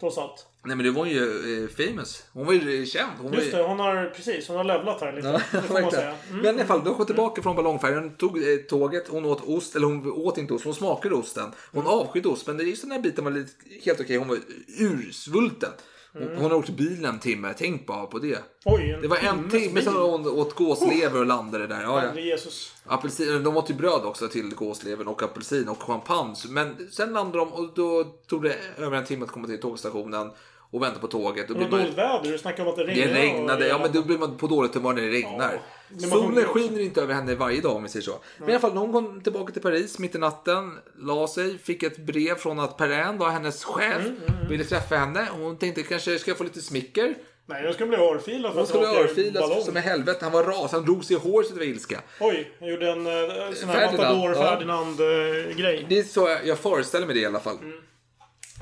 Trots allt. Nej men det var ju eh, famous. Hon var ju känd. Hon var ju... Just det, hon har precis. Hon har levlat här lite. Ja, det får man säga. Mm. Men i alla fall, de kom tillbaka från ballongfärjan, tog eh, tåget, hon åt ost, eller hon åt inte ost, hon smakade osten. Hon Mm. avskydde ost, men det är just den här biten var lite, helt okej, hon var ursvulten. Hon, Mm. hon har åkt bilen en timme, tänk bara på det. Oj, en Det var en timme som hon åt gåslever och landade där. Ja, ja. Jesus. Apelsin, de åt ju bröd också till gåslevern och apelsin och champagne. Men sen landade de och då tog det över en timme att komma till tågstationen och vänta på tåget. Då Det blir var man, dåligt väder. Du snackade om att det det regnade. regnade, och- ja men då blir man på dåligt humör när det regnar. Men man Solen skiner inte över henne varje dag om vi säger så. Men i alla fall, när hon kom tillbaka till Paris mitt i natten, la sig, fick ett brev från att Perrin var hennes chef, Mm, ville träffa henne. Hon tänkte kanske ska jag få lite smicker. Nej, jag skulle bli örfilad Hon skulle örfilas ballong. som i helvete. Han var ras, han drog sig i håret det var ilska. Oj, jag gjorde en eh, sån här Matador ja. Ferdinand-grej. Det är så jag, jag föreställer mig det i alla fall. Mm.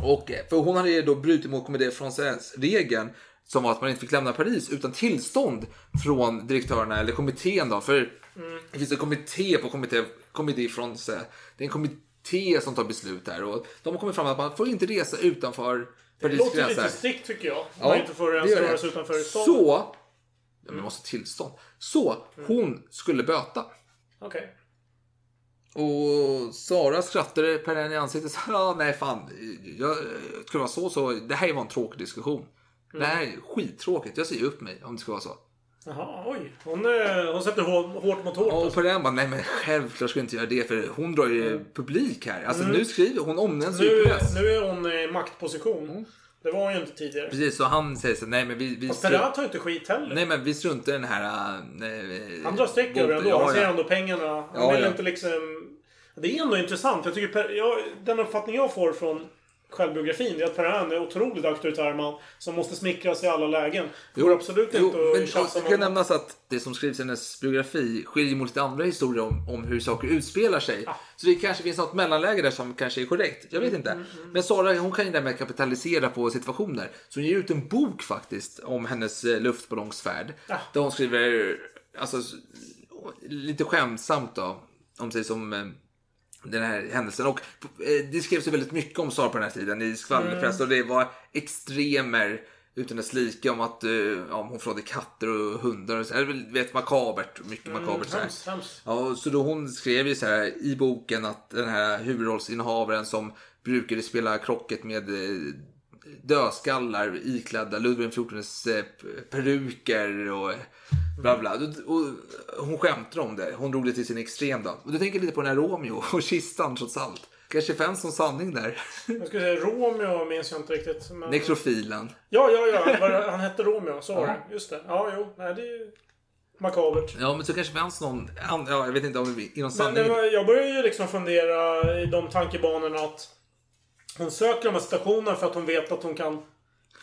Och, eh, för hon hade ju då brutit mot Comédie Française-regeln som var att man inte fick lämna Paris utan tillstånd från direktörerna eller kommittén då. För Mm. det finns en kommitté på Comédie, Comédie Française. Det är en kommitté som tar beslut här och de har kommit fram att man får inte resa utanför Det Paris låter gränser. lite strikt tycker jag. Man inte får det ens det. röra sig utanför stan. Så, ja, men måste tillstånd. Så, Mm. hon skulle böta. Okej. Och Sara skrattade per en i ansiktet. Ja, nej fan. Jag, ska det vara så så. Det här var en tråkig diskussion. Det här är skittråkigt. Jag säger upp mig om det ska vara så. Jaha, oj. Hon, eh, hon sätter hår- hårt mot hårt. Och alltså. på den bara, nej men självklart ska jag inte göra det för hon drar ju publik här. Alltså Mm. nu skriver hon omnämns ju i Nu, press. nu är hon i maktposition. Mm. Det var hon ju inte tidigare. Precis, så han säger så nej men vi... vi Fast Perrat tar ju inte skit heller. Nej men vi struntar i den här... äh, Han drar streck över ändå. Ja, Han ser ja. ändå pengarna. Han Ja, vill ja. inte liksom... Det är ändå intressant. Jag tycker per, jag, den uppfattning jag får från självbiografin är att Per Ann är en otroligt auktoritär man som måste smickras i alla lägen. Det går absolut Jo, inte men att det ska med honom. nämnas att det som skrivs i hennes biografi skiljer mot lite andra historier om, om hur saker utspelar sig. Så det kanske finns något mellanläge där som kanske är korrekt. Jag vet inte. Men Sara hon kan ju därmed kapitalisera på situationer. Så hon ger ut en bok faktiskt om hennes eh, luftballongsfärd. Där hon skriver, alltså lite skämtsamt då. Om sig som eh, den här händelsen. Och eh, det skrevs ju väldigt mycket om Sara på den här tiden i skvallerpress. Och det var extremer utan dess like om att eh, ja, hon förrådde katter och hundar. Och så. här. Vet, makabert. Mycket makabert. så här. Hemskt, hemskt. Ja, så då hon skrev ju så här i boken att den här huvudrollsinnehavaren som brukade spela krocket med eh, dödskallar iklädda Ludvig XIVs peruker och bla bla. Och, hon skämtade om det. Hon drog det till sin extrem då. Och då tänker lite på den här Romeo och kistan trots allt. Kanske fanns någon sanning där. Jag skulle säga Romeo minns jag inte riktigt. Men... Nekrofilen. Ja, ja, ja. Han hette Romeo. Så var det. Just det. Ja, jo. Nej, det är ju makabert. Ja, men så kanske fanns någon, ja, jag vet inte om det är någon Men sanning. var, jag börjar ju liksom fundera i de tankebanorna att hon söker de här stationerna för att hon vet att hon kan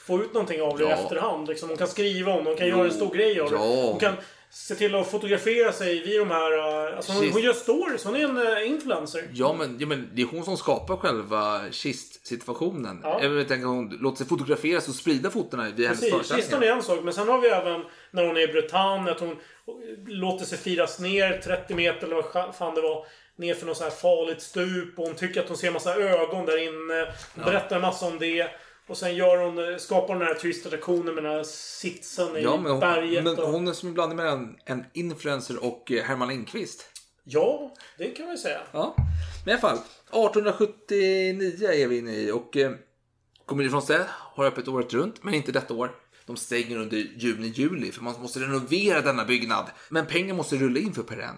få ut någonting av det i Ja. efterhand. Liksom. Hon kan skriva om det, hon kan Jo. göra en stor grej av det. Ja. Hon kan se till att fotografera sig vid de här... eh, Alltså hon, hon gör stories. Hon är en eh, influencer. Ja men, ja, men det är hon som skapar själva kistsituationen. Ja. Jag tänker hon låter sig fotograferas och sprida fotona vid hennes Precis, kistan föreställningar. är en sak. Men sen har vi även när hon är i Bretagne. Att hon låter sig firas ner 30 meter eller vad fan det var. Ner för något så här farligt stup. Och hon tycker att hon ser massa ögon där inne. Hon berättar en massa om det. Och sen gör hon, skapar hon den här turistattraktionen med den här sitsen i Ja, men hon, berget. men och... hon är som en blandning mellan en influencer och eh, Herman Lindqvist. Ja, det kan man ju säga. Ja. Men i alla fall, 1879 är vi inne i och eh, Comedy Français har öppet året runt, men inte detta år. De stänger under juni-juli för man måste renovera denna byggnad. Men pengar måste rulla in för Perren.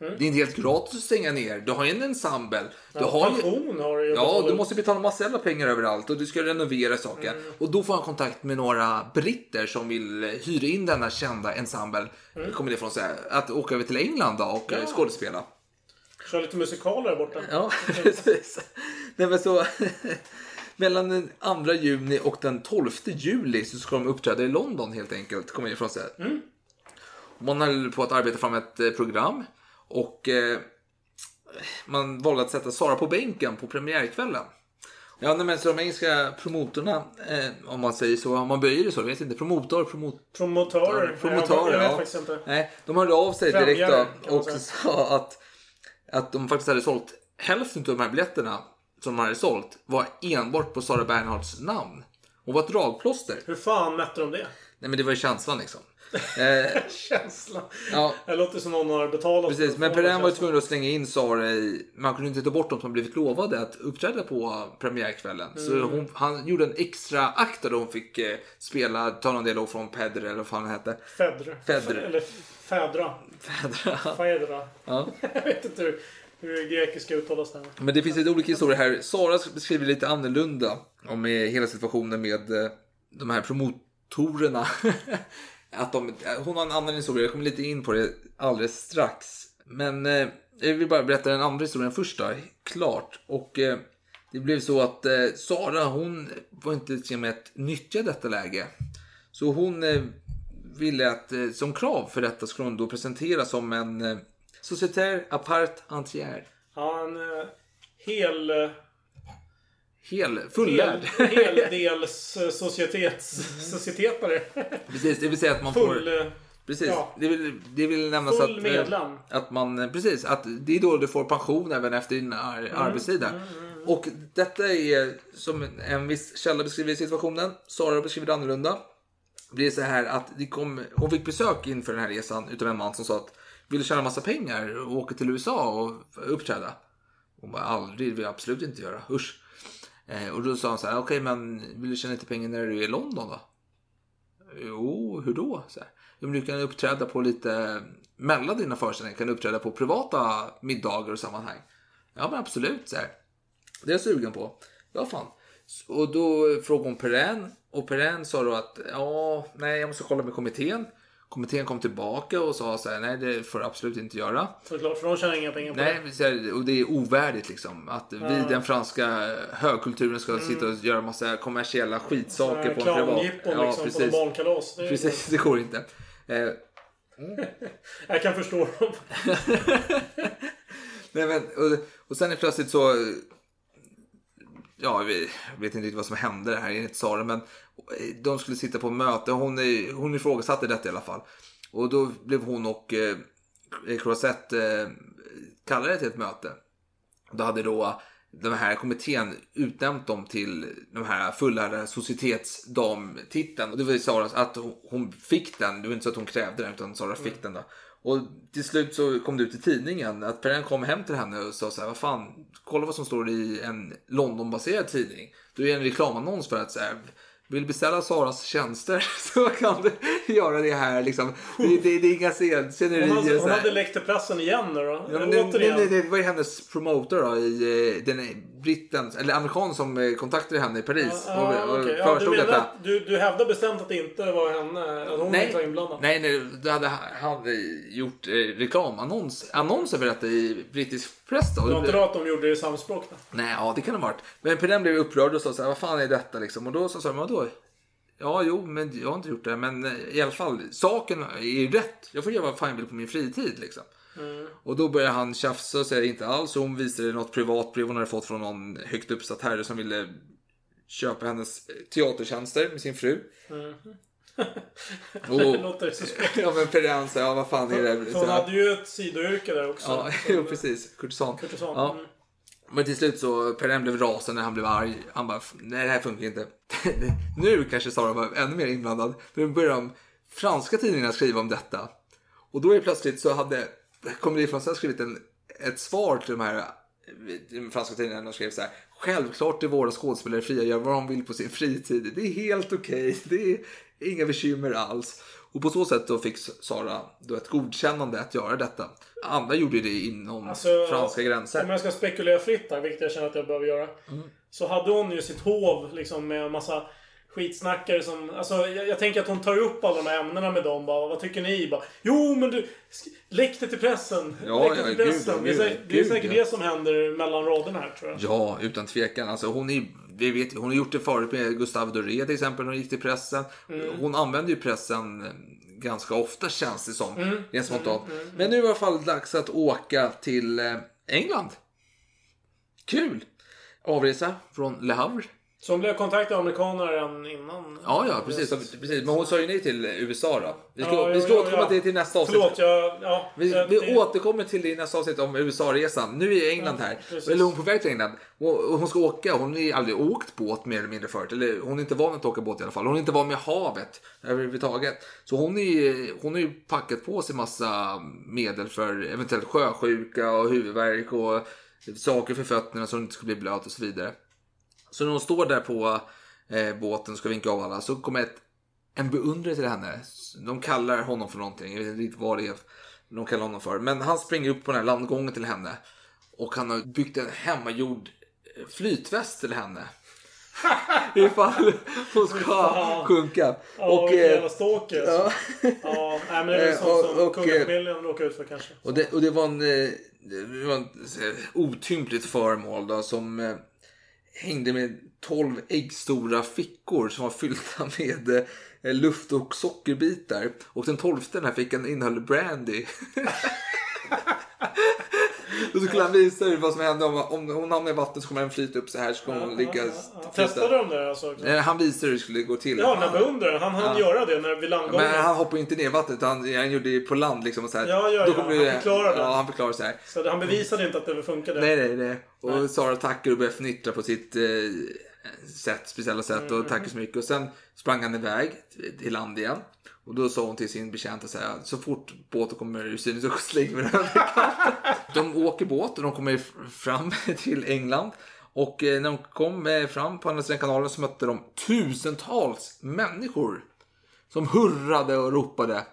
Mm. Det är inte helt gratis att stänga ner. Du har ju en ensemble. Du Ja, har pension har du ju Ja, du måste betala massa jävla pengar överallt och du ska renovera saker. Mm. Och då får han kontakt med några britter som vill eh, hyra in denna kända ensemble. Mm. Kommer det från här, att åka över till England då och eh, Ja. skådespela. Kör lite musikaler där borta. Ja, precis. Nej, men så, mellan den 2 juni och den 12 juli så ska de uppträda i London helt enkelt. Kommer jag ifrån sig. Man höll på att arbeta fram ett eh, program och eh, man valde att sätta Sara på bänken på premiärkvällen. Ja, nej, men så de engelska promotorerna, eh, om man säger så, om man böjer det så, jag vet inte, promotor, promot, jag vet ja. inte. Nej, de hörde av sig direkt då, och sa att, att de faktiskt hade sålt hälften av de här biljetterna som de hade sålt var enbart på Sara Bernhards namn. Och var ett dragplåster. Hur fan mätte de det? Nej men det var ju känslan liksom. Eh, Känslan. ja, Det låter som någon har betalat. precis. Men Perrin var tvungen att slänga in Sara i... Man kunde inte ta bort dem som blivit lovade att uppträda på premiärkvällen. Så Mm. hon, han gjorde en extra akt där hon fick eh, spela, ta någon dialog från Pedre eller vad fan han hette. Fedre. Fedre. Eller Fädra. Fedra. Fedra. Ja. jag vet inte hur, hur grekiska uttalas där. Men det finns lite olika historier här. Sara beskriver lite annorlunda om eh, hela situationen med eh, de här promotorerna. att de, hon har en annan historia, jag kommer lite in på det alldeles strax. Men eh, jag vill bara berätta den andra historien först då, klart. Och eh, det blev så att eh, Sara hon var inte till med att nyttja detta läge. Så hon eh, ville att eh, som krav för detta skulle hon då presentera som en eh, sociétaire apart entière. Ja, en eh, hel... Eh, Hel, fullärd. Hel, heldels societets, societetare. Precis, det vill säga att man Full... får... eh, Precis, ja. det, vill, det vill nämnas Full att, eh, medlem. att man... eh, Precis, att det är då du får pension även efter din ar- Mm, arbetstid där. Och detta är som en- en viss källa beskriver situationen. Sara beskriver det annorlunda. Det är så här att det kom, hon fick besök inför den här resan utav en man som sa att vill du tjäna massa pengar och åka till USA och uppträda? Hon bara aldrig, det vill jag absolut inte göra. Usch. Eh, och då sa han så här, okej men vill du tjäna lite pengar när du är i London då? Jo, hur då? Så här. Jo, men du kan uppträda på lite, mellan dina föreställningar kan du uppträda på privata middagar och sammanhang. Ja men absolut, så här. Det är jag sugen på. Ja fan. Och då frågade hon Perrin och Perrin sa då att ja, nej jag måste kolla med kommittén. Kommittén kom tillbaka och sa så här, nej det får du absolut inte göra. Såklart, för de tjänar inga pengar på Nej, det. och det är ovärdigt liksom. Att vi, Ja. den franska högkulturen, ska sitta och göra massa kommersiella skitsaker på en privat... Clownjippon liksom på en barnkalas. Det Precis, det går inte. Eh, Jag kan förstå dem. nej, men, och, och sen är plötsligt så... Ja, vi vet inte riktigt vad som hände här enligt Sara, men de skulle sitta på möte. Hon, är- hon ifrågasatte detta i alla fall. Och då blev hon och eh, Croisette eh, kallade till ett möte. Då hade då eh, den här kommittén utnämnt dem till de här fullärda societetsdamtiteln. Och det var ju Sara att hon fick den. Det var inte så att hon krävde den utan Sara fick den då. Och till slut så kom det ut i tidningen att Perrin kom hem till henne och sa så här, vad fan, kolla vad som står i en Londonbaserad tidning. Då är det en reklamannons för att så här, vill beställa Saras tjänster så kan du göra det här liksom. Det, det, det är inga scen- scenerier. Hon hade, hon hade läckt till pressen igen nu då. Ja, men det, Återigen. det, det var ju hennes promotor då, i eh, den britten, eller amerikan som eh, kontaktade henne i Paris Ja, och, och okej. ja, du, menar du, du hävdar bestämt att det inte var henne? Att hon inte var inblandad? nej, nej, då hade hade gjort eh, reklamannons annons över detta i brittisk press. Då. Det var inte då att de gjorde det i samspråk? Då? Nej, ja det kan det ha varit. Men Perrin blev upprörd och sa så här, vad fan är detta liksom? Och då sa men vadå? Ja, jo, men jag har inte gjort det. Men eh, i alla fall, saken är ju rätt. Jag får göra vad fan jag vill på min fritid liksom. Och då börjar han tjafsa och säger inte alls. Och hon visade något privatbrev hon hade fått från någon högt uppsatt herre som ville köpa hennes teatertjänster med sin fru. Det låter suspekt. ja men Perrin sa, ja vad fan är det? För hon hade ju ett sidoyrke där också. Ja, jo, precis. Kurtisan. Kurtisan, Ja. mm. Men till slut så, Perrin blev rasande, han blev arg. Han bara, nej det här funkar inte. nu kanske Sara var ännu mer inblandad. Nu började de franska tidningarna skriva om detta. Och då är plötsligt så hade Comedy Française skrivit en, ett svar till de här de franska tidningarna och skrev så här. Självklart är våra skådespelare fria, gör vad de vill på sin fritid. Det är helt okej, det är inga bekymmer alls. Och på så sätt då fick Sara då ett godkännande att göra detta. Andra gjorde det inom Alltså, franska gränser. Om jag ska spekulera fritt här, vilket jag känner att jag behöver göra. Mm. Så hade hon ju sitt hov liksom med en massa skitsnackare som... Alltså jag, jag tänker att hon tar upp alla de här ämnena med dem. Bara, vad tycker ni? Bara, jo men du, läck det till pressen. Ja, läck det till gud, pressen. ja, det är, det är gud, säkert ja. det som händer mellan raderna här tror jag. Ja, utan tvekan. Alltså, hon, är, vi vet, hon har gjort det förut med Gustave Doré till exempel. När hon gick till pressen. Hon använder ju pressen eh, ganska ofta känns det som. Mm. Rent spontant. Men nu är det i alla fall dags att åka till eh, England. Kul! Avresa från Le Havre. Så hon blev kontaktad av amerikaner redan innan. Ja, ja, precis. precis. Men hon sa ju nej till USA då. Vi ska, Ja, vi ska jo, återkomma ja. till, till nästa avsnitt. Förlåt, jag... Ja, Vi, jag- vi det- återkommer till det i nästa avsnitt om USA-resan. Nu är England Ja, här. precis. Eller hon är på väg till England. Och hon ska åka. Hon har aldrig åkt båt mer eller mindre förut. Eller hon är inte van att åka båt i alla fall. Hon är inte van med havet överhuvudtaget. Så hon är hon har ju packat på sig massa medel för eventuellt sjösjuka och huvudvärk och saker för fötterna så hon inte ska bli blöt och så vidare. Så när hon står där på eh, båten och ska vinka av alla så kommer ett, en beundrare till henne. De kallar honom för någonting. Jag vet inte riktigt vad det är de kallar honom för. Men han springer upp på den här landgången till henne. Och han har byggt en hemmagjord eh, flytväst till henne. Ifall hon ska sjunka. Ja, och, eh, jävla stalker alltså. Ja, nej, men det är Eh, sånt och- som kungafamiljen råkar ut för kanske. och det, och det var en, det var en otympligt föremål då, som hängde med 12 äggstora fickor som var fyllda med eh, luft och sockerbitar. Och den tolfte den här fickan innehöll brandy. Då skulle han visa hur vad som hände om, om hon hamnar i vattnet så kommer den flyta upp så här så kommer hon ligga... Testade de det alltså? Nej, Han visade hur det skulle gå till. Ja, den beundraren. Han hann Ja. göra det när vid landgången. Men han hoppade ju inte ner i vattnet utan han, han gjorde det på land liksom. Och så här. Ja, ja, Då ja. kommer Han förklarade. Ja, han förklarade så här. Så han bevisade inte att det funkade. Nej, nej, nej. Och Sara tackar och börjar fnittra på sitt eh, sätt, speciella sätt Mm. och tackar så mycket. Och sen sprang han iväg till land igen. Och då sa hon till sin betjänta så här, så fort båten kommer ur syne så slänger vi den över kanten. De åker båt och de kommer fram till England. Och eh, när de kom eh, fram på andra sidan kanalen så mötte de tusentals människor. Som hurrade och ropade.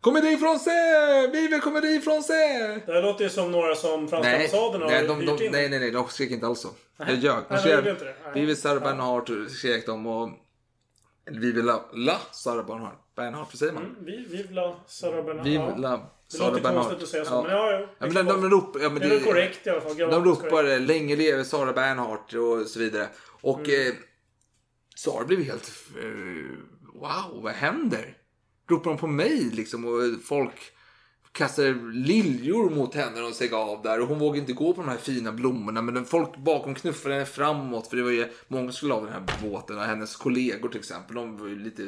Comédie français! Vive comédie français! Det här låter ju som några som franska Nej, ambassaden har nej, de, de, in. nej, nej, nej, de skrek inte alls så. Jag ljög. Nej, De skrek, gjorde inte det. Nej. vi vill Sarah Bernhardt skrek de och... Eller vi vill la, la Sarah Bernhardt. Bernhardt, vad säger man? Mm, vi, vivla Sarah Bernhardt. Ja. Det låter konstigt att säga så, men ja, ja. ja men de, de, ropar... Ja, men Det är väl korrekt i alla fall. De ropar eh, länge leve Sarah Bernhardt och så vidare. Och Mm. eh, Sarah blev helt... Eh, wow, vad händer? Ropar de på mig liksom och folk kastar liljor mot henne när hon steg av där och hon vågade inte gå på de här fina blommorna men folk bakom knuffade henne framåt för det var ju många som skulle av den här båten och hennes kollegor till exempel de var ju lite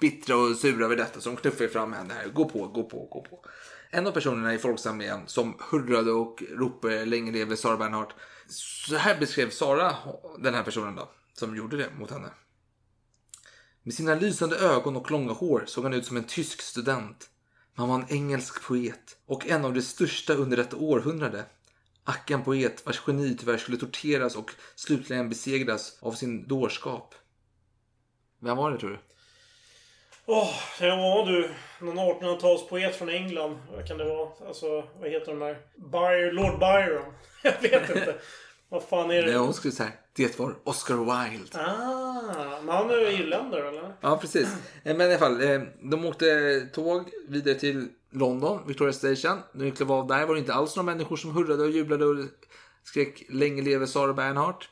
bittra och sura över detta så de knuffade fram henne här. Gå på, gå på, gå på. En av personerna i Folksamlingen som hurrade och ropade länge leve Sara Bernhardt. Så här beskrev Sara den här personen då som gjorde det mot henne. Med sina lysande ögon och långa hår såg han ut som en tysk student. Han var en engelsk poet och en av de största under detta århundrade. Ack en poet vars geni tyvärr skulle torteras och slutligen besegras av sin dårskap. Vem var det tror du? Åh, ja du. Någon 1800-talspoet från England. Vad kan det vara? Alltså, vad heter de där? By Lord Byron. Jag vet inte. vad fan är det? Nej, hon skulle säga det var Oscar Wilde. Ah, men han är ju irländare eller? Ja, precis. Eh, Men i alla fall, eh, de åkte tåg vidare till London, Victoria Station. När vi klev av där var det inte alls några människor som hurrade och jublade och skrek länge leve Sara Bernhardt.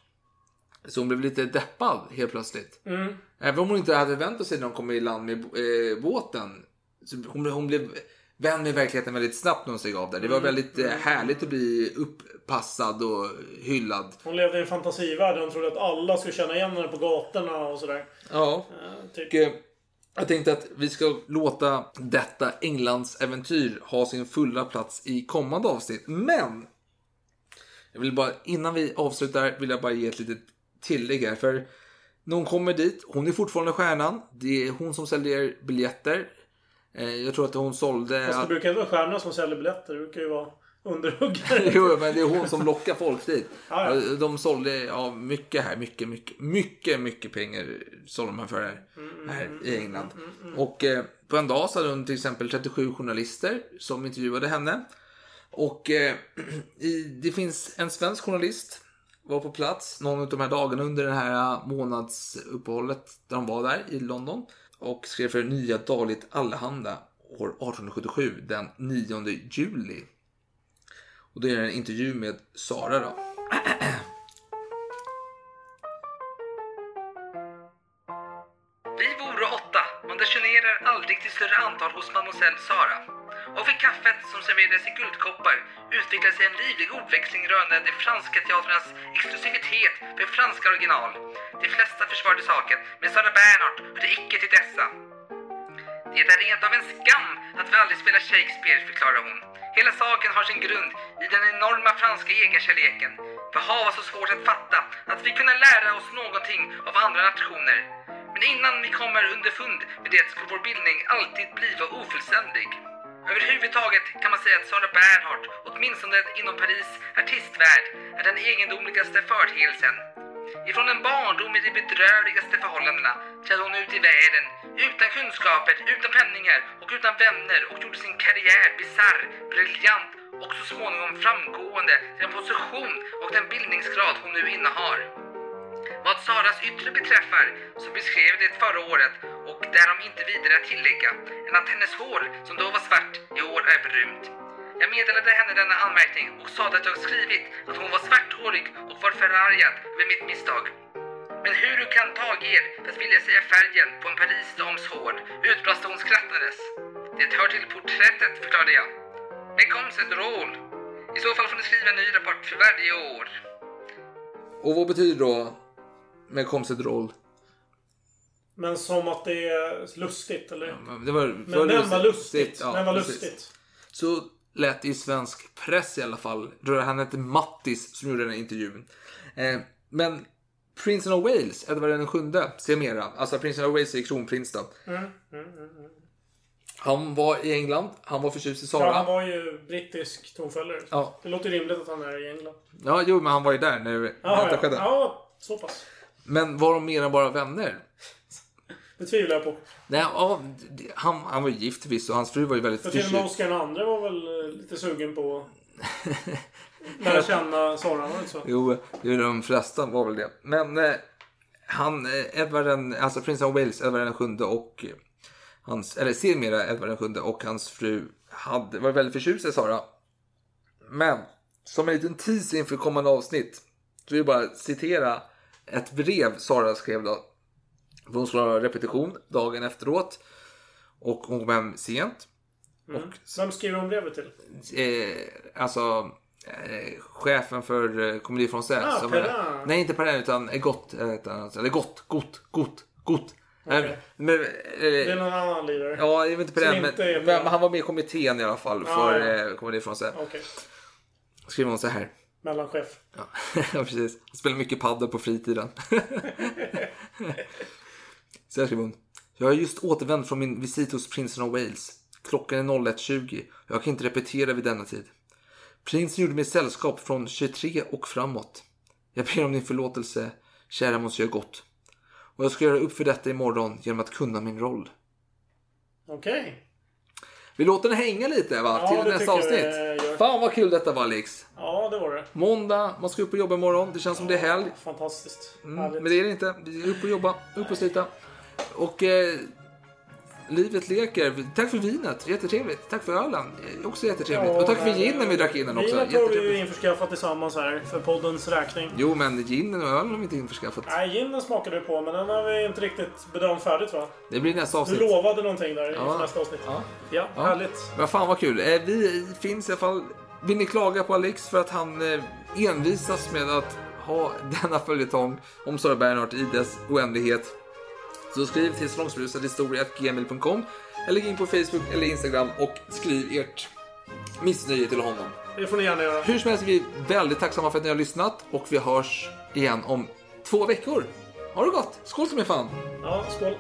Så hon blev lite deppad helt plötsligt. Mm. Även om hon inte hade väntat sig när hon kom i land med eh, båten. Så hon, blev- hon blev vän med verkligheten väldigt snabbt när hon steg av där. Det var väldigt eh, härligt att bli uppassad och hyllad. Hon levde i en fantasivärld. Hon trodde att alla skulle känna igen henne på gatorna och sådär. Ja. Eh, typ. Och, eh, jag tänkte att vi ska låta detta Englands äventyr ha sin fulla plats i kommande avsnitt. Men! Jag vill bara, innan vi avslutar vill jag bara ge ett litet tillägg här. För när hon kommer dit, hon är fortfarande stjärnan. Det är hon som säljer biljetter. Eh, Jag tror att hon sålde... Fast det brukar inte vara stjärnorna som säljer biljetter. Det brukar ju vara underhuggare. jo, men det är hon som lockar folk dit. Ja, ja. De sålde ja, mycket här, mycket, mycket, mycket, mycket pengar sålde de här för här, här i England. Och eh, på en dag så hade hon till exempel 37 journalister som intervjuade henne. Och eh, i, det finns en svensk journalist var på plats någon av de här dagarna under det här månadsuppehållet där de var där i London. Och skrev för Nya Dagligt Allehanda år 1877 den 9 juli. Och då är det en intervju med Sara då. Vi vore åtta, man desionerar aldrig till större antal hos mademoiselle Sara. Och vid kaffet som serverades i guldkoppar utvecklade sig en livlig ordväxling rörande de franska teatrarnas exklusivitet för franska original. De flesta försvarade saken, men Sara Bernhardt hörde icke till dessa. Det är rent av en skam att vi aldrig spelar Shakespeare, förklarar hon. Hela saken har sin grund i den enorma franska egenkärleken. För Hava så svårt att fatta att vi kunde lära oss någonting av andra nationer. Men innan vi kommer underfund med det skulle vår bildning alltid bliva ofullständig. Överhuvudtaget kan man säga att Sara Bernhardt, åtminstone inom Paris artistvärld, är den egendomligaste företeelsen. Ifrån en barndom i de bedrövligaste förhållandena trädde hon ut i världen utan kunskaper, utan penningar och utan vänner och gjorde sin karriär bisarr, briljant och så småningom framgående till den position och den bildningsgrad hon nu innehar. Vad Saras yttre beträffar så beskrev det förra året och därom inte vidare att tillägga än att hennes hår som då var svart i år är brunt. Jag meddelade henne denna anmärkning och sade att jag skrivit att hon var svarthårig och var förargad över mitt misstag. Men hur du kan ta er för att vilja säga färgen på en Parisdams hår utbrast hon skrattades. Det hör till porträttet, förklarade jag. Men kom sen roll. I så fall får ni skriva en ny rapport för varje år. Och vad betyder då med komset roll? Men som att det är lustigt, eller? Det var, Men men var lustigt. Ja, men var precis. lustigt. Så lät det i svensk press i alla fall. Han hette Mattis som gjorde den här intervjun. Eh, men prinsen av Wales, Edvard den sjunde, sedermera, alltså prinsen av Wales är kronprins då. Mm, mm, mm, mm. Han var i England, han var förtjust i Sara. Ja, han var ju brittisk tronföljare. Ja. Det låter rimligt att han är i England. Ja, jo, men han var ju där när Ja, detta ja. skedde. ja så pass. Men var de mer än bara vänner? Det tvivlar jag på. Nej, ja, han, han var ju gift förvisso och hans fru var ju väldigt För till och med förtjust. Oscar II var väl eh, lite sugen på att lära känna Sara, var det så? Jo, det är de flesta var väl det. Men eh, han, eh, Edvard den, alltså prinsen av Wales, Edvard den sjunde och hans, eller sedermera Edvard den sjunde och hans fru hade, var väldigt förtjusta i Sara. Men, som en liten teaser inför kommande avsnitt, så vill jag bara citera ett brev Sara skrev då. För hon skulle ha repetition dagen efteråt. Och hon kom hem sent. Mm. Vem skriver hon brevet till? Eh, alltså eh, chefen för eh, Comedy Française. Ah, är, nej, inte Perrin utan eh, Gott. eh. Eller Gott, Gott, Gott, Gott. Eh, men, eh, Det är någon annan lirare. Ja, jag vet inte Perrin, men, men, Perrin. han var med i kommittén i alla fall Ja, för ja. eh, Comedy Française. Okej. Skriver hon så här. Mellanchef. Ja, ja, precis. Han spelar mycket padel på fritiden. Så här skriver hon. Jag har just återvänt från min visit hos prinsen av Wales. Klockan är 01.20 och jag kan inte repetera vid denna tid. Prinsen gjorde mig sällskap från 23 och framåt. Jag ber om din förlåtelse, kära monsieur Gott. Och jag ska göra upp för detta imorgon genom att kunna min roll. Okej. Vi låter den hänga lite va? Ja, till nästa jag avsnitt. gör. Fan vad kul detta var Alex. Ja, det var det. Måndag, man ska upp och jobba imorgon. Det känns som det är helg. Fantastiskt. Mm, men det är det inte. Vi är upp och jobba, upp och slita. Och eh, livet leker. Tack för vinet, jättetrevligt. Tack för ölen, eh, också jättetrevligt. och tack för ginen vi drack innan också, Vinet har vi ju införskaffat tillsammans här för poddens räkning. Jo, men ginen och ölen har vi inte införskaffat. Nej, ginen smakade vi på, men den har vi inte riktigt bedömt färdigt va? Det blir nästa Du avsnitt. lovade någonting där Ja. inför nästa avsnitt. Ja. Ja, Ja. härligt. Men fan vad kul. Eh, Vi finns i alla fall... Vill ni klaga på Alex för att han eh, envisas med att ha denna följetong om Sara Bernhardt i dess oändlighet? Så skriv till salongsberusathistoria.gmail.com eller gå in på Facebook eller Instagram och skriv ert missnöje till honom. Det får ni gärna göra. Hur som helst är vi väldigt tacksamma för att ni har lyssnat och vi hörs igen om två veckor. Ha det gott! Skål som är fan! Ja, skål.